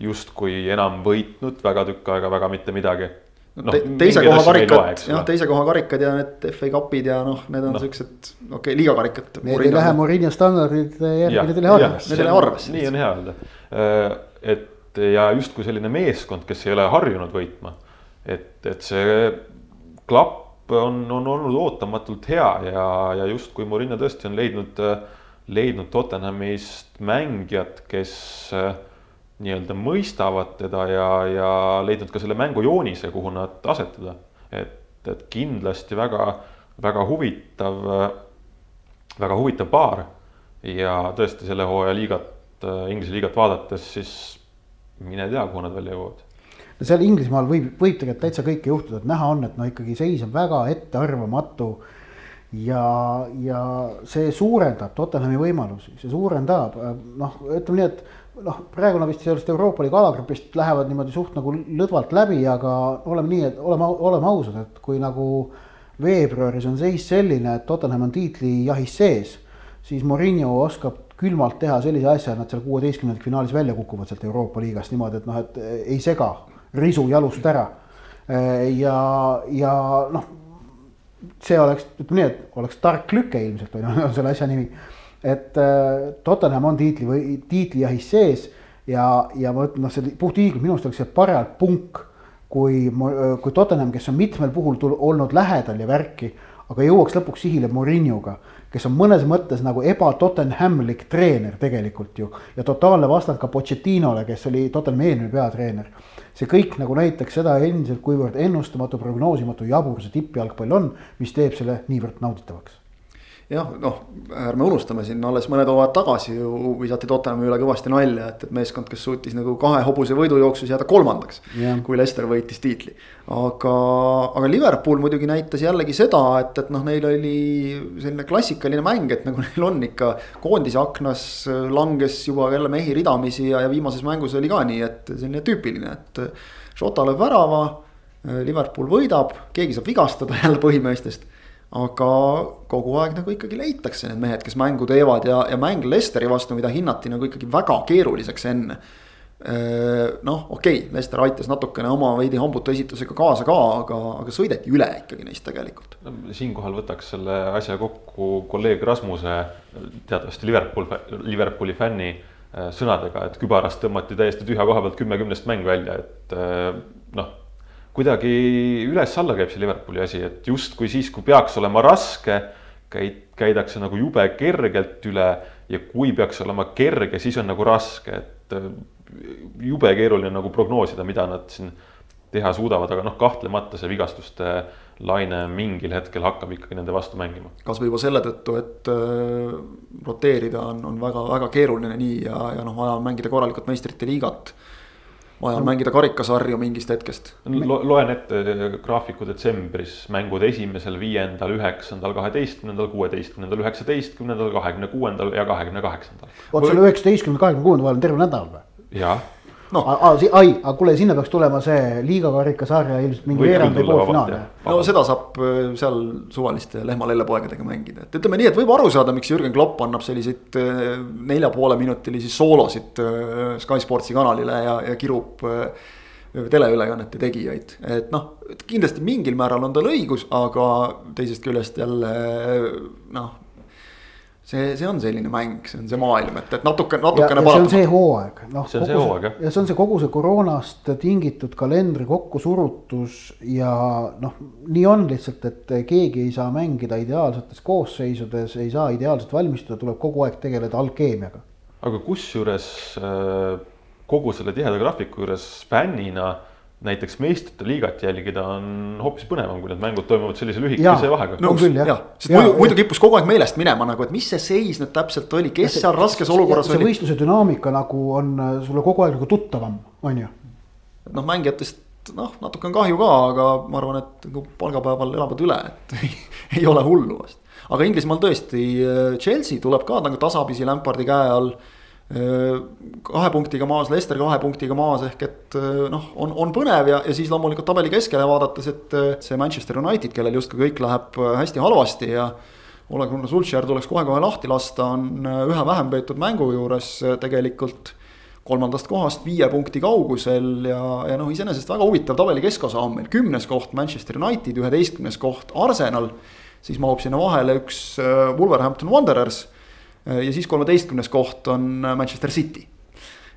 justkui enam võitnud väga tükk aega väga mitte midagi noh, te, teise koha karikad, jah, teise koha karikad ja need FA Cupid ja noh, need on no. siuksed, okei okay,, liigakarikad. Need ei lähe Mourinho standardite järgi, need ei lähe arvesse. Need ei lähe arvesse. nii on hea öelda, äh, et ja justkui selline meeskond, kes ei ole harjunud võitma, et, et see klapp on, on olnud ootamatult hea ja, ja justkui Mourinho tõesti on leidnud, leidnud Tottenhamist mängijad, kes äh, nii-öelda mõistavad teda ja, ja leidnud ka selle mängu joonise, kuhu nad asetada. et, et kindlasti väga, väga huvitav, väga huvitav paar ja tõesti selle hooaja liigat, Inglise liigat vaadates, siis mine tea, kuhu nad välja jõuavad no seal Inglismaal võib, võib tegelikult täitsa kõike juhtuda, et näha on, et no ikkagi seis on väga ettearvamatu. ja, ja see suurendab Tottenhami võimalusi, see suurendab, noh, ütleme nii, et noh, praegu nad vist sellest Euroopa Liidu alagrupist lähevad niimoodi suht nagu lõdvalt läbi, aga oleme nii, et oleme, oleme ausad, et kui nagu veebruaris on seis selline, et Tottenham on tiitlijahis sees, siis Morinho oskab külmalt teha sellise asja, et nad seal kuueteistkümnendat finaalis välja kukuvad sealt Euroopa liigast niimoodi, et noh, et ei sega risu jalust ära. ja, ja noh, see oleks, ütleme nii, et oleks tark lüke ilmselt on ju selle asja nimi et äh, Tottenham on tiitli või tiitlijahis sees ja, ja ma ütlen, noh, see puhtiigel minu arust oleks see parajalt punk, kui, kui Tottenham, kes on mitmel puhul tul, olnud lähedal ja värki, aga jõuaks lõpuks sihile Mourinhoga, kes on mõnes mõttes nagu eba-Tottenhamlik treener tegelikult ju. Ja totaalne vastand ka Pochettinole, kes oli Tottenhami eelmine peatreener. see kõik nagu näitaks seda endiselt, kuivõrd ennustamatu, prognoosimatu, jabur see tippjalgpall on, mis teeb selle niivõrd nauditavaks jah, noh, ärme unustame siin alles mõned hooajad tagasi ju visati Tottenhami üle kõvasti nalja, et, et meeskond, kes suutis nagu kahe hobuse võidujooksus jääda kolmandaks yeah.. kui Leicester võitis tiitli. aga, aga Liverpool muidugi näitas jällegi seda, et, et noh, neil oli selline klassikaline mäng, et nagu neil on ikka. koondise aknas langes juba jälle mehi ridamisi ja, ja viimases mängus oli ka nii, et selline tüüpiline, et. Šota lööb värava, Liverpool võidab, keegi saab vigastada jälle põhimeestest aga kogu aeg nagu ikkagi leitakse need mehed, kes mängu teevad ja, ja mäng Lesteri vastu, mida hinnati nagu ikkagi väga keeruliseks enne. noh, okei okay,, Lester aitas natukene oma veidi hambutu esitusega kaasa ka, aga, aga sõideti üle ikkagi neist tegelikult siinkohal võtaks selle asja kokku kolleeg Rasmuse, teatavasti Liverpool, Liverpooli fänni sõnadega, et kübarast tõmmati täiesti tühja koha pealt kümme kümnest mäng välja, et noh kuidagi üles-alla käib see Liverpooli asi, et justkui siis, kui peaks olema raske, käid, käidakse nagu jube kergelt üle ja kui peaks olema kerge, siis on nagu raske, et äh, jube keeruline nagu prognoosida, mida nad siin teha suudavad, aga noh, kahtlemata see vigastuste laine mingil hetkel hakkab ikkagi nende vastu mängima. kasvõi juba selle tõttu, et äh, roteerida on, on väga-väga keeruline nii ja, ja noh, vaja on mängida korralikult meistrite liigat vaja on mängida karikasarju mingist hetkest Lo. loen ette graafiku detsembris, mängud esimesel, viiendal, üheksandal, kaheteistkümnendal, kuueteistkümnendal, üheksateistkümnendal, kahekümne kuuendal ja kahekümne kaheksandal. vot selle üheksateistkümnenda, kahekümne kuuenda vahel on terve nädal või? jah no.. ai, aga kuule, sinna peaks tulema see liiga karikasarja ilmselt mingi veerand või poolfinaal. no seda saab äh, seal suvaliste lehma-lellepoegadega mängida, et ütleme nii, et võib aru saada, miks Jürgen Klopp annab selliseid äh, nelja poole minutilisi soolosid äh, Sky Sportsi kanalile ja, ja kirub teleülekannete tegijaid, et noh, kindlasti mingil määral on tal õigus, aga teisest küljest jälle noh see, see on selline mäng, see on see maailm, et, et natuke, natukene. see on see hooaeg, noh. see on see hooaeg jah. ja see on see kogu see koroonast tingitud kalendri kokkusurutus ja noh, nii on lihtsalt, et keegi ei saa mängida ideaalsetes koosseisudes, ei saa ideaalselt valmistuda, tuleb kogu aeg tegeleda alkeemiaga. aga kusjuures äh, kogu selle tiheda graafiku juures fännina näiteks meistrite liigat jälgida on hoopis põnevam, kui need mängud toimuvad sellise lühikese vahega. no küll jah ja., sest muidu, muidu kippus kogu aeg meelest minema nagu, et mis see seis nüüd täpselt oli, kes seal raskes olukorras see oli. see võistluse dünaamika nagu on äh, sulle kogu aeg nagu tuttavam, on ju. et noh, mängijatest noh, natuke on kahju ka, aga ma arvan, et nagu palgapäeval elavad üle, et ei ole hullu vast. aga Inglismaal tõesti, äh, Chelsea tuleb ka nagu tasapisi Lampardi käe all kahe punktiga maas, Leicester kahe punktiga maas ehk et noh, on, on põnev ja, ja siis loomulikult tabeli keskele vaadates, et see Manchester United, kellel justkui kõik läheb hästi halvasti ja. Ole Gunnar Sulcher tuleks kohe-kohe lahti lasta, on ühe vähem peetud mängu juures tegelikult kolmandast kohast viie punkti kaugusel ja, ja noh, iseenesest väga huvitav tabeli keskosa on meil, kümnes koht Manchester United, üheteistkümnes koht Arsenal. siis mahub sinna vahele üks Wolverhampton Wanderers. Äh, ja siis kolmeteistkümnes koht on Manchester City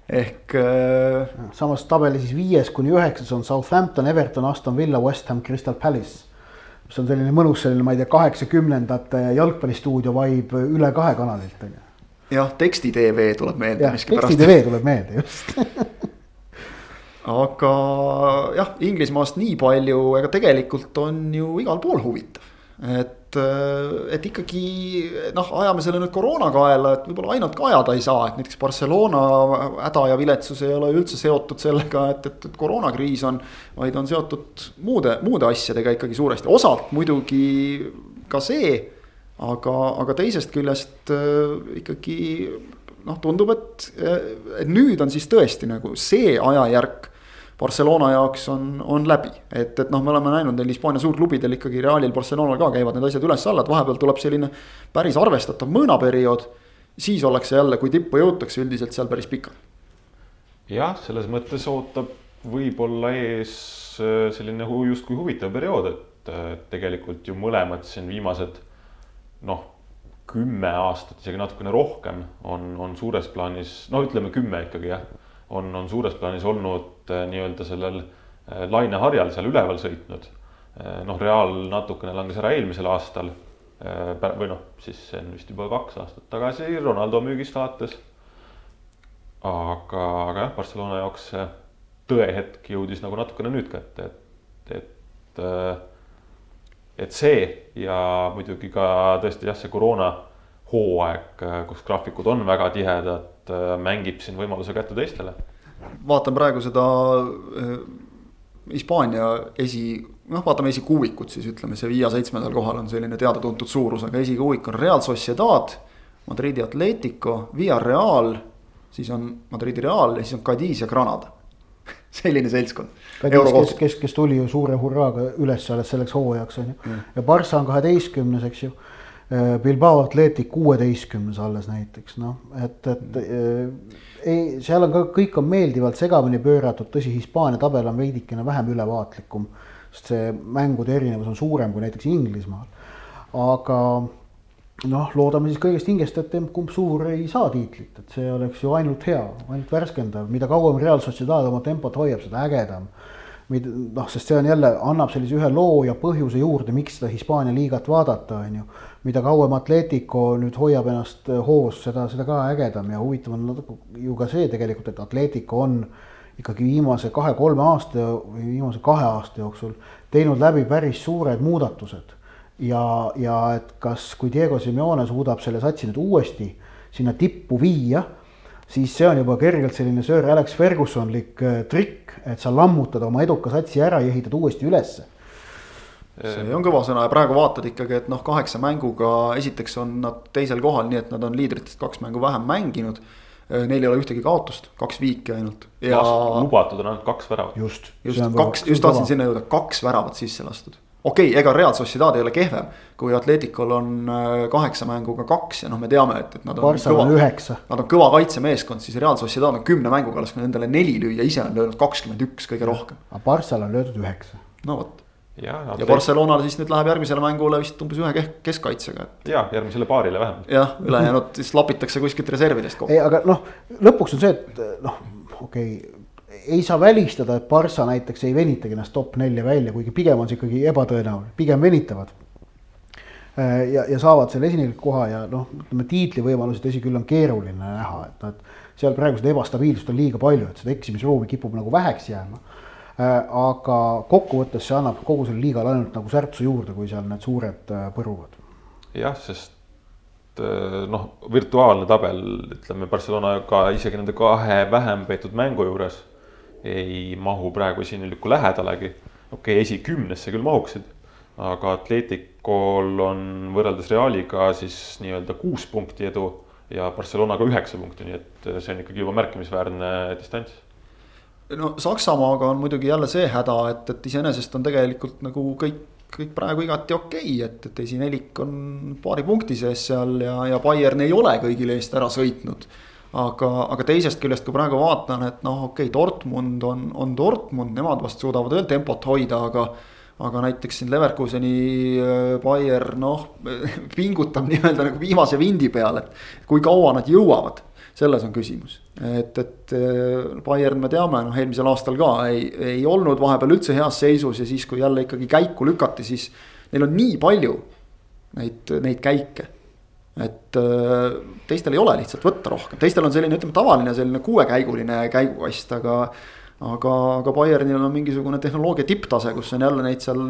ehk äh.... samas tabeli siis viies kuni üheksas on Southampton, Everton, Aston Villa, West Ham, Crystal Palace. mis on selline mõnus selline, ma ei tea, kaheksakümnendate jalgpallistuudio vibe üle kahe kanalilt on ju jah, teksti tv tuleb meelde. teksti tv tuleb meelde, just aga jah, Inglismaast nii palju, ega tegelikult on ju igal pool huvitav. et, et ikkagi noh, ajame selle nüüd koroona kaela, et võib-olla ainult ka ajada ei saa, et näiteks Barcelona häda ja viletsus ei ole üldse seotud sellega, et, et, et koroonakriis on. vaid on seotud muude, muude asjadega ikkagi suuresti, osalt muidugi ka see aga, aga teisest küljest äh, ikkagi noh, tundub, et, et nüüd on siis tõesti nagu see ajajärk. Barcelona jaoks on, on läbi, et, et noh, me oleme näinud neil Hispaania suurklubidel ikkagi Realil, Barcelonal ka käivad need asjad üles-alla, et vahepeal tuleb selline päris arvestatav mõõnaperiood. siis ollakse jälle, kui tippu jõutakse, üldiselt seal päris pikalt. jah, selles mõttes ootab võib-olla ees äh, selline justkui huvitav periood, et tegelikult ju mõlemad siin viimased noh, kümme aastat, isegi natukene rohkem on, on suures plaanis, no ütleme kümme ikkagi jah, on, on suures plaanis olnud äh, nii-öelda sellel äh, laineharjal seal üleval sõitnud. Äh, noh, Real natukene langes ära eelmisel aastal või noh, siis see on vist juba kaks aastat tagasi Ronaldo müügist vaates. aga, aga jah, Barcelona jaoks see tõehetk jõudis nagu natukene nüüd kätte, et, et et see ja muidugi ka tõesti jah, see koroona hooaeg, kus graafikud on väga tihedad, mängib siin võimaluse kätte teistele. vaatan praegu seda äh, Hispaania esi, noh, vaatame esikuuikut siis ütleme, see viie-seitsmendal kohal on selline teada-tuntud suurus, aga esikuuik on Real Sociedad, Madridi Atletico, Villarreal, siis on Madridi Real ja siis on Cadiz ja Granada selline seltskond. kes, kes, kes tuli ju suure hurraaga üles alles selleks hooajaks on ju mm. ja Barca on kaheteistkümnes, eks ju. Äh, Bilbao Atletic kuueteistkümnes alles näiteks noh, et, et mm. ei, seal on ka kõik on meeldivalt segamini pööratud, tõsi, Hispaania tabel on veidikene vähem ülevaatlikum. sest see mängude erinevus on suurem kui näiteks Inglismaal, aga noh, loodame siis kõigest hingest, et kumb suur ei saa tiitlit, et see oleks ju ainult hea, ainult värskendav, mida kauem Real Sociedad oma tempot hoiab, seda ägedam. noh, sest see on jälle, annab sellise ühe loo ja põhjuse juurde, miks seda Hispaania liigat vaadata, on ju. Mida kauem Atletico nüüd hoiab ennast hoos, seda, seda ka ägedam ja huvitav on ju ka see tegelikult, et Atletico on ikkagi viimase kahe-kolme aasta või viimase kahe aasta jooksul teinud läbi päris suured muudatused. Ja, ja et kas, kui Diego Simeone suudab selle satsi nüüd uuesti sinna tippu viia, siis see on juba kergelt selline Sir Alex Fergusonlik äh, trikk, et sa lammutad oma eduka satsi ära ja ehitad uuesti ülesse see on kõva sõna ja praegu vaatad ikkagi, et noh, kaheksa mänguga esiteks on nad teisel kohal, nii et nad on liidritest kaks mängu vähem mänginud. Äh, neil ei ole ühtegi kaotust, kaks viiki ainult. ja lubatud on ainult kaks väravat. just, just kaks, just tahtsin sinna jõuda, kaks väravat sisse lastud okei okay,, ega Real Sociedad ei ole kehvem, kui Atleticul on äh, kaheksa mänguga kaks ja noh, me teame, et, et nad on. Barca on üheksa. Nad on kõva kaitsemeeskond, siis Real Sociedad on kümne mänguga lasknud endale neli lüüa, ise on löönud kakskümmend üks kõige rohkem. aga Barcal on löödud üheksa. no vot. Ja, ja Barcelonal siis nüüd läheb järgmisele mängule vist umbes ühe kesk keskkaitsega. ja järgmisele paarile vähemalt. jah, ülejäänud siis lapitakse kuskilt reservidest kokku. ei, aga noh, lõpuks on see, et noh, okei okay ei saa välistada, et Barca näiteks ei venitagi ennast top nelja välja, kuigi pigem on see ikkagi ebatõenäoline, pigem venitavad. Äh, ja, ja saavad selle esineliku koha ja noh, ütleme tiitlivõimalusi, tõsi küll, on keeruline näha, et noh, et seal praegu seda ebastabiilsust on liiga palju, et seda eksimisruumi kipub nagu väheks jääma. Äh, aga kokkuvõttes see annab kogu selle liigale ainult nagu särtsu juurde, kui seal need suured äh, põruvad. jah, sest noh, virtuaalne tabel, ütleme Barcelonaga isegi nende kahe vähem peetud mängu juures ei mahu praegu esineliku lähedalegi. okei okay,, esikümnesse küll mahuksid, aga Atleticol on võrreldes Realiga siis nii-öelda kuus punkti edu ja Barcelonaga üheksa punkti, nii et see on ikkagi juba märkimisväärne distants no Saksamaaga on muidugi jälle see häda, et, et iseenesest on tegelikult nagu kõik, kõik praegu igati okei okay,, et, et esinelik on paari punkti sees seal ja, ja Bayern ei ole kõigile eest ära sõitnud. Aga, aga teisest küljest, kui praegu vaatan, et noh, okei okay,, Dortmund on, on Dortmund, nemad vast suudavad veel tempot hoida, aga aga näiteks siin Leverkuseni äh, Bayer noh, pingutab nii-öelda nagu viimase vindi peal, et kui kaua nad jõuavad selles on küsimus, et, et äh, Bayern me teame, noh eelmisel aastal ka ei, ei olnud vahepeal üldse heas seisus ja siis, kui jälle ikkagi käiku lükati, siis. Neil on nii palju neid, neid käike et äh, teistel ei ole lihtsalt võtta rohkem, teistel on selline, ütleme tavaline selline kuuekäiguline käigukast, aga aga, aga Bayernil on mingisugune tehnoloogia tipptase, kus on jälle neid seal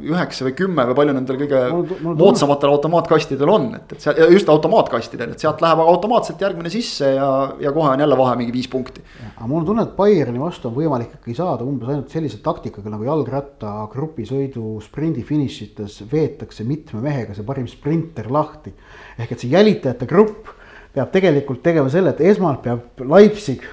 üheksa või kümme või palju nendel kõige moodsamatel automaatkastidel on, et, et seal just automaatkastidel, et sealt läheb automaatselt järgmine sisse ja, ja kohe on jälle vahe mingi viis punkti. aga mul on tunne, et Bayerni vastu on võimalik ikkagi saada umbes ainult sellise taktikaga nagu jalgratta grupisõidu sprindifinišites veetakse mitme mehega see parim sprinter lahti. ehk et see jälitajate grupp peab tegelikult tegema selle, et esmalt peab Leipzig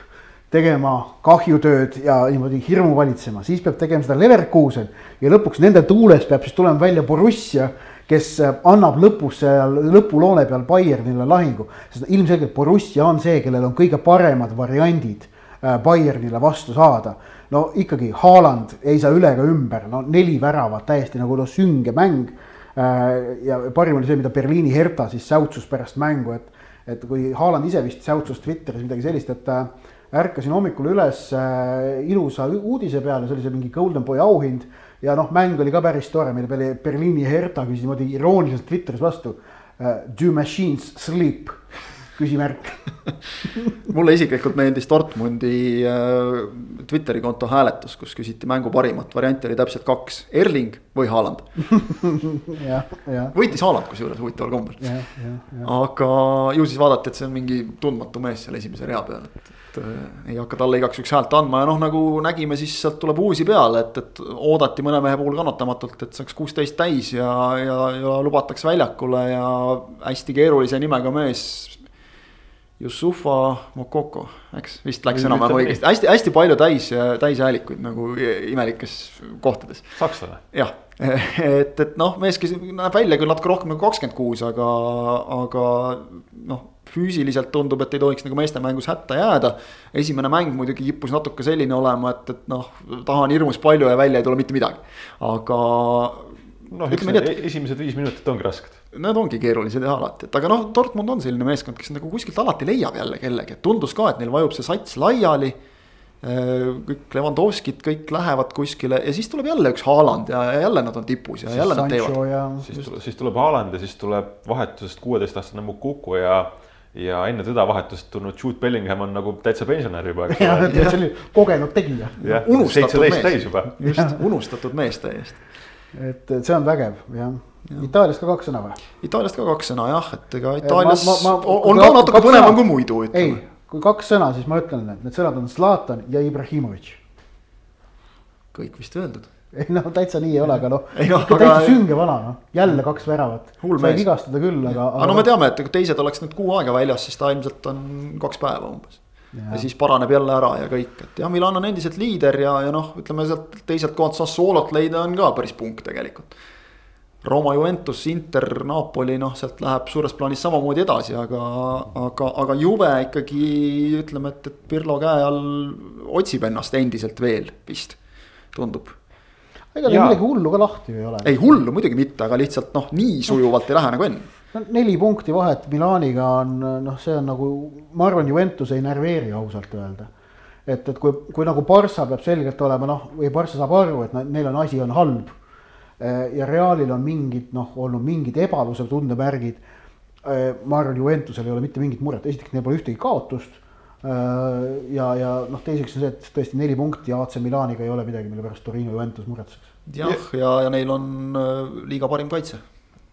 tegema kahjutööd ja niimoodi hirmu valitsema, siis peab tegema seda Leverkusen ja lõpuks nende tuules peab siis tulema välja Borussia, kes annab lõpus seal lõpuloone peal Bayernile lahingu. sest ilmselgelt Borussia on see, kellel on kõige paremad variandid äh, Bayernile vastu saada. no ikkagi Haaland ei saa üle ega ümber, no neli väravat, täiesti nagu no sünge mäng. Äh, ja parim oli see, mida Berliini Hertha siis säutsus pärast mängu, et, et kui Haaland ise vist säutsus Twitteris midagi sellist, et äh, ärkasin hommikul üles äh, ilusa uudise peale, see oli see mingi Golden Boy auhind. ja noh, mäng oli ka päris tore, mille peale Berliini Hertha küsis niimoodi irooniliselt Twitteris vastu uh,. Do machines sleep? küsimärk mulle isiklikult meeldis Dortmundi äh, Twitteri konto hääletus, kus küsiti mängu parimat, varianti oli täpselt kaks, Erling või Haaland võitis Haaland kusjuures huvitaval kombel. aga ju siis vaadati, et see on mingi tundmatu mees seal esimese rea peal, et et äh, ei hakka talle igaks juhuks häält andma ja noh, nagu nägime, siis sealt tuleb uusi peale, et, et oodati mõne mehe puhul kannatamatult, et saaks kuusteist täis ja, ja, ja lubatakse väljakule ja hästi keerulise nimega mees. Yusufa Mokoko, eks vist läks enam-vähem õigesti, hästi-hästi palju täis, täishäälikuid nagu imelikes kohtades. sakslane. jah, et, et noh, mees, kes näeb välja küll natuke rohkem nagu kakskümmend kuus, aga, aga noh füüsiliselt tundub, et ei tohiks nagu meeste mängus hätta jääda. esimene mäng muidugi kippus natuke selline olema, et, et noh, taha on hirmus palju ja välja ei tule mitte midagi, aga. noh, eks need et, esimesed viis minutit ongi rasked. Need ongi keerulised jah alati, et aga noh, Dortmund on selline meeskond, kes nagu kuskilt alati leiab jälle kellegi, et tundus ka, et neil vajub see sats laiali kõik Levandovskid, kõik lähevad kuskile ja siis tuleb jälle üks Haaland ja jälle nad on tipus ja siis jälle nad teevad. siis tuleb, siis tuleb Haaland ja siis tuleb vahetusest kuueteistaastane Mukuku ja ja enne teda vahetust tulnud Jude Bellingham on nagu täitsa pensionär juba, eks ole. see oli kogenud tegija. unustatud mees, just, unustatud mees täiesti. et, et see on vägev, jah Ja. Itaaliast ka kaks sõna või? Itaaliast ka kaks sõna jah, et ega Itaalias ma, ma, ma, on ka natuke põnevam kui muidu. ei, kui kaks sõna, siis ma ütlen, et need sõnad on Zlatan ja Ibrahimovic. kõik vist öeldud ei noh, täitsa nii ei ole, aga noh, ikka aga... täitsa sünge vana noh, jälle kaks väravat. sai vigastada küll, aga. aga no me teame, et kui teised oleks nüüd kuu aega väljas, siis ta ilmselt on kaks päeva umbes. Ja. siis paraneb jälle ära ja kõik, et jah, Milan on endiselt liider ja, ja noh, ütleme sealt teiselt kohalt Sassuolot leida on ka päris punk tegelikult. Rooma, Juventus, Inter, Napoli, noh, sealt läheb suures plaanis samamoodi edasi, aga, aga, aga Juve ikkagi ütleme, et, et Pirlo käe all otsib ennast endiselt veel vist, tundub ega neil midagi hullu ka lahti ju ei ole. ei hullu muidugi mitte, aga lihtsalt noh, nii sujuvalt ei lähe nagu enne. no neli punkti vahet Milaniga on noh, see on nagu, ma arvan, Juventus ei närveeri ausalt öelda. et, et kui, kui nagu Barca peab selgelt olema noh, või Barca saab aru, et neil on asi on halb. Eh, ja Realil on mingid noh, olnud mingid ebaluse tundemärgid. Eh, ma arvan, Juventusel ei ole mitte mingit muret, esiteks neil pole ühtegi kaotust ja, ja noh, teiseks on see, et tõesti neli punkti AC Milaniga ei ole midagi, mille pärast Torino Juventus muretseks. jah, ja, ja neil on äh, liiga parim kaitse.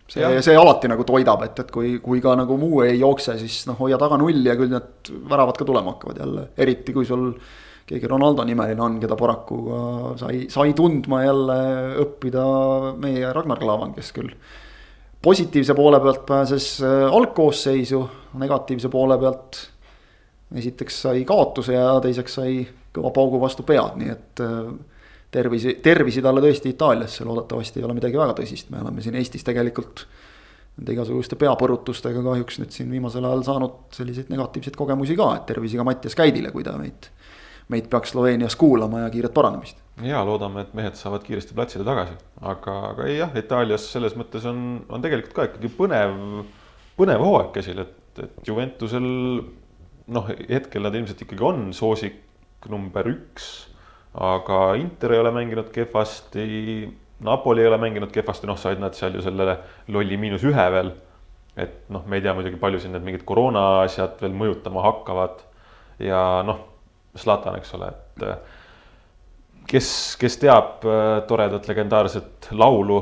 see, see alati nagu toidab, et, et kui, kui ka nagu muu ei jookse, siis noh, hoia taga nulli ja küll need väravad ka tulema hakkavad jälle, eriti kui sul keegi Ronaldo nimeline on, keda paraku ka sai, sai tundma jälle õppida meie Ragnar Klavan, kes küll positiivse poole pealt pääses äh, algkoosseisu, negatiivse poole pealt esiteks sai kaotuse ja teiseks sai kõva paugu vastu pead, nii et äh, tervisi, tervisi talle tõesti Itaaliasse, loodetavasti ei ole midagi väga tõsist, me oleme siin Eestis tegelikult nende igasuguste peapõrutustega kahjuks nüüd siin viimasel ajal saanud selliseid negatiivseid kogemusi ka, et tervisiga Mattias Käidile, kui ta meid, meid peaks Sloveenias kuulama ja kiiret paranemist. ja loodame, et mehed saavad kiiresti platsile tagasi, aga, aga ei jah, Itaalias selles mõttes on, on tegelikult ka ikkagi põnev, põnev hooaeg käsil, et, et Juventusel noh, hetkel nad ilmselt ikkagi on soosik number üks, aga Inter ei ole mänginud kehvasti Napoli ei ole mänginud kehvasti, noh, said nad seal ju sellele lolli miinus ühe veel. et noh, me ei tea muidugi, palju siin need mingid koroona asjad veel mõjutama hakkavad. ja noh, Zlatan, eks ole, et äh, kes, kes teab äh, toredat legendaarset laulu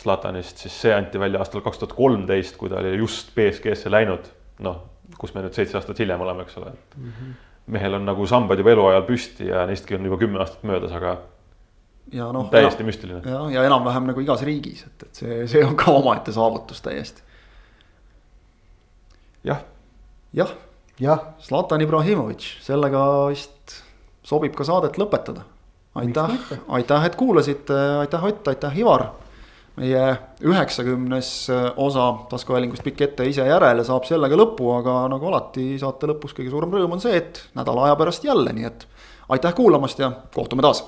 Zlatanist, siis see anti välja aastal kaks tuhat kolmteist, kui ta oli just BSG-sse läinud. noh, kus me nüüd seitse aastat hiljem oleme, eks ole, et mm -hmm. mehel on nagu sambad juba eluajal püsti ja neistki on juba kümme aastat möödas, aga ja noh. täiesti müstiline. ja, ja enam-vähem nagu igas riigis, et, et see, see on ka omaette saavutus täiesti. jah. jah. jah. Zlatan Ibrahimovitš, sellega vist sobib ka saadet lõpetada. aitäh, aitäh, et kuulasite, aitäh Ott, aitäh Ivar. Meie üheksakümnes osa taskuhäälingust Pikk ette ise järele saab sellega lõpu, aga nagu alati saate lõpus kõige suurem rõõm on see, et nädala aja pärast jälle, nii et aitäh kuulamast ja kohtume taas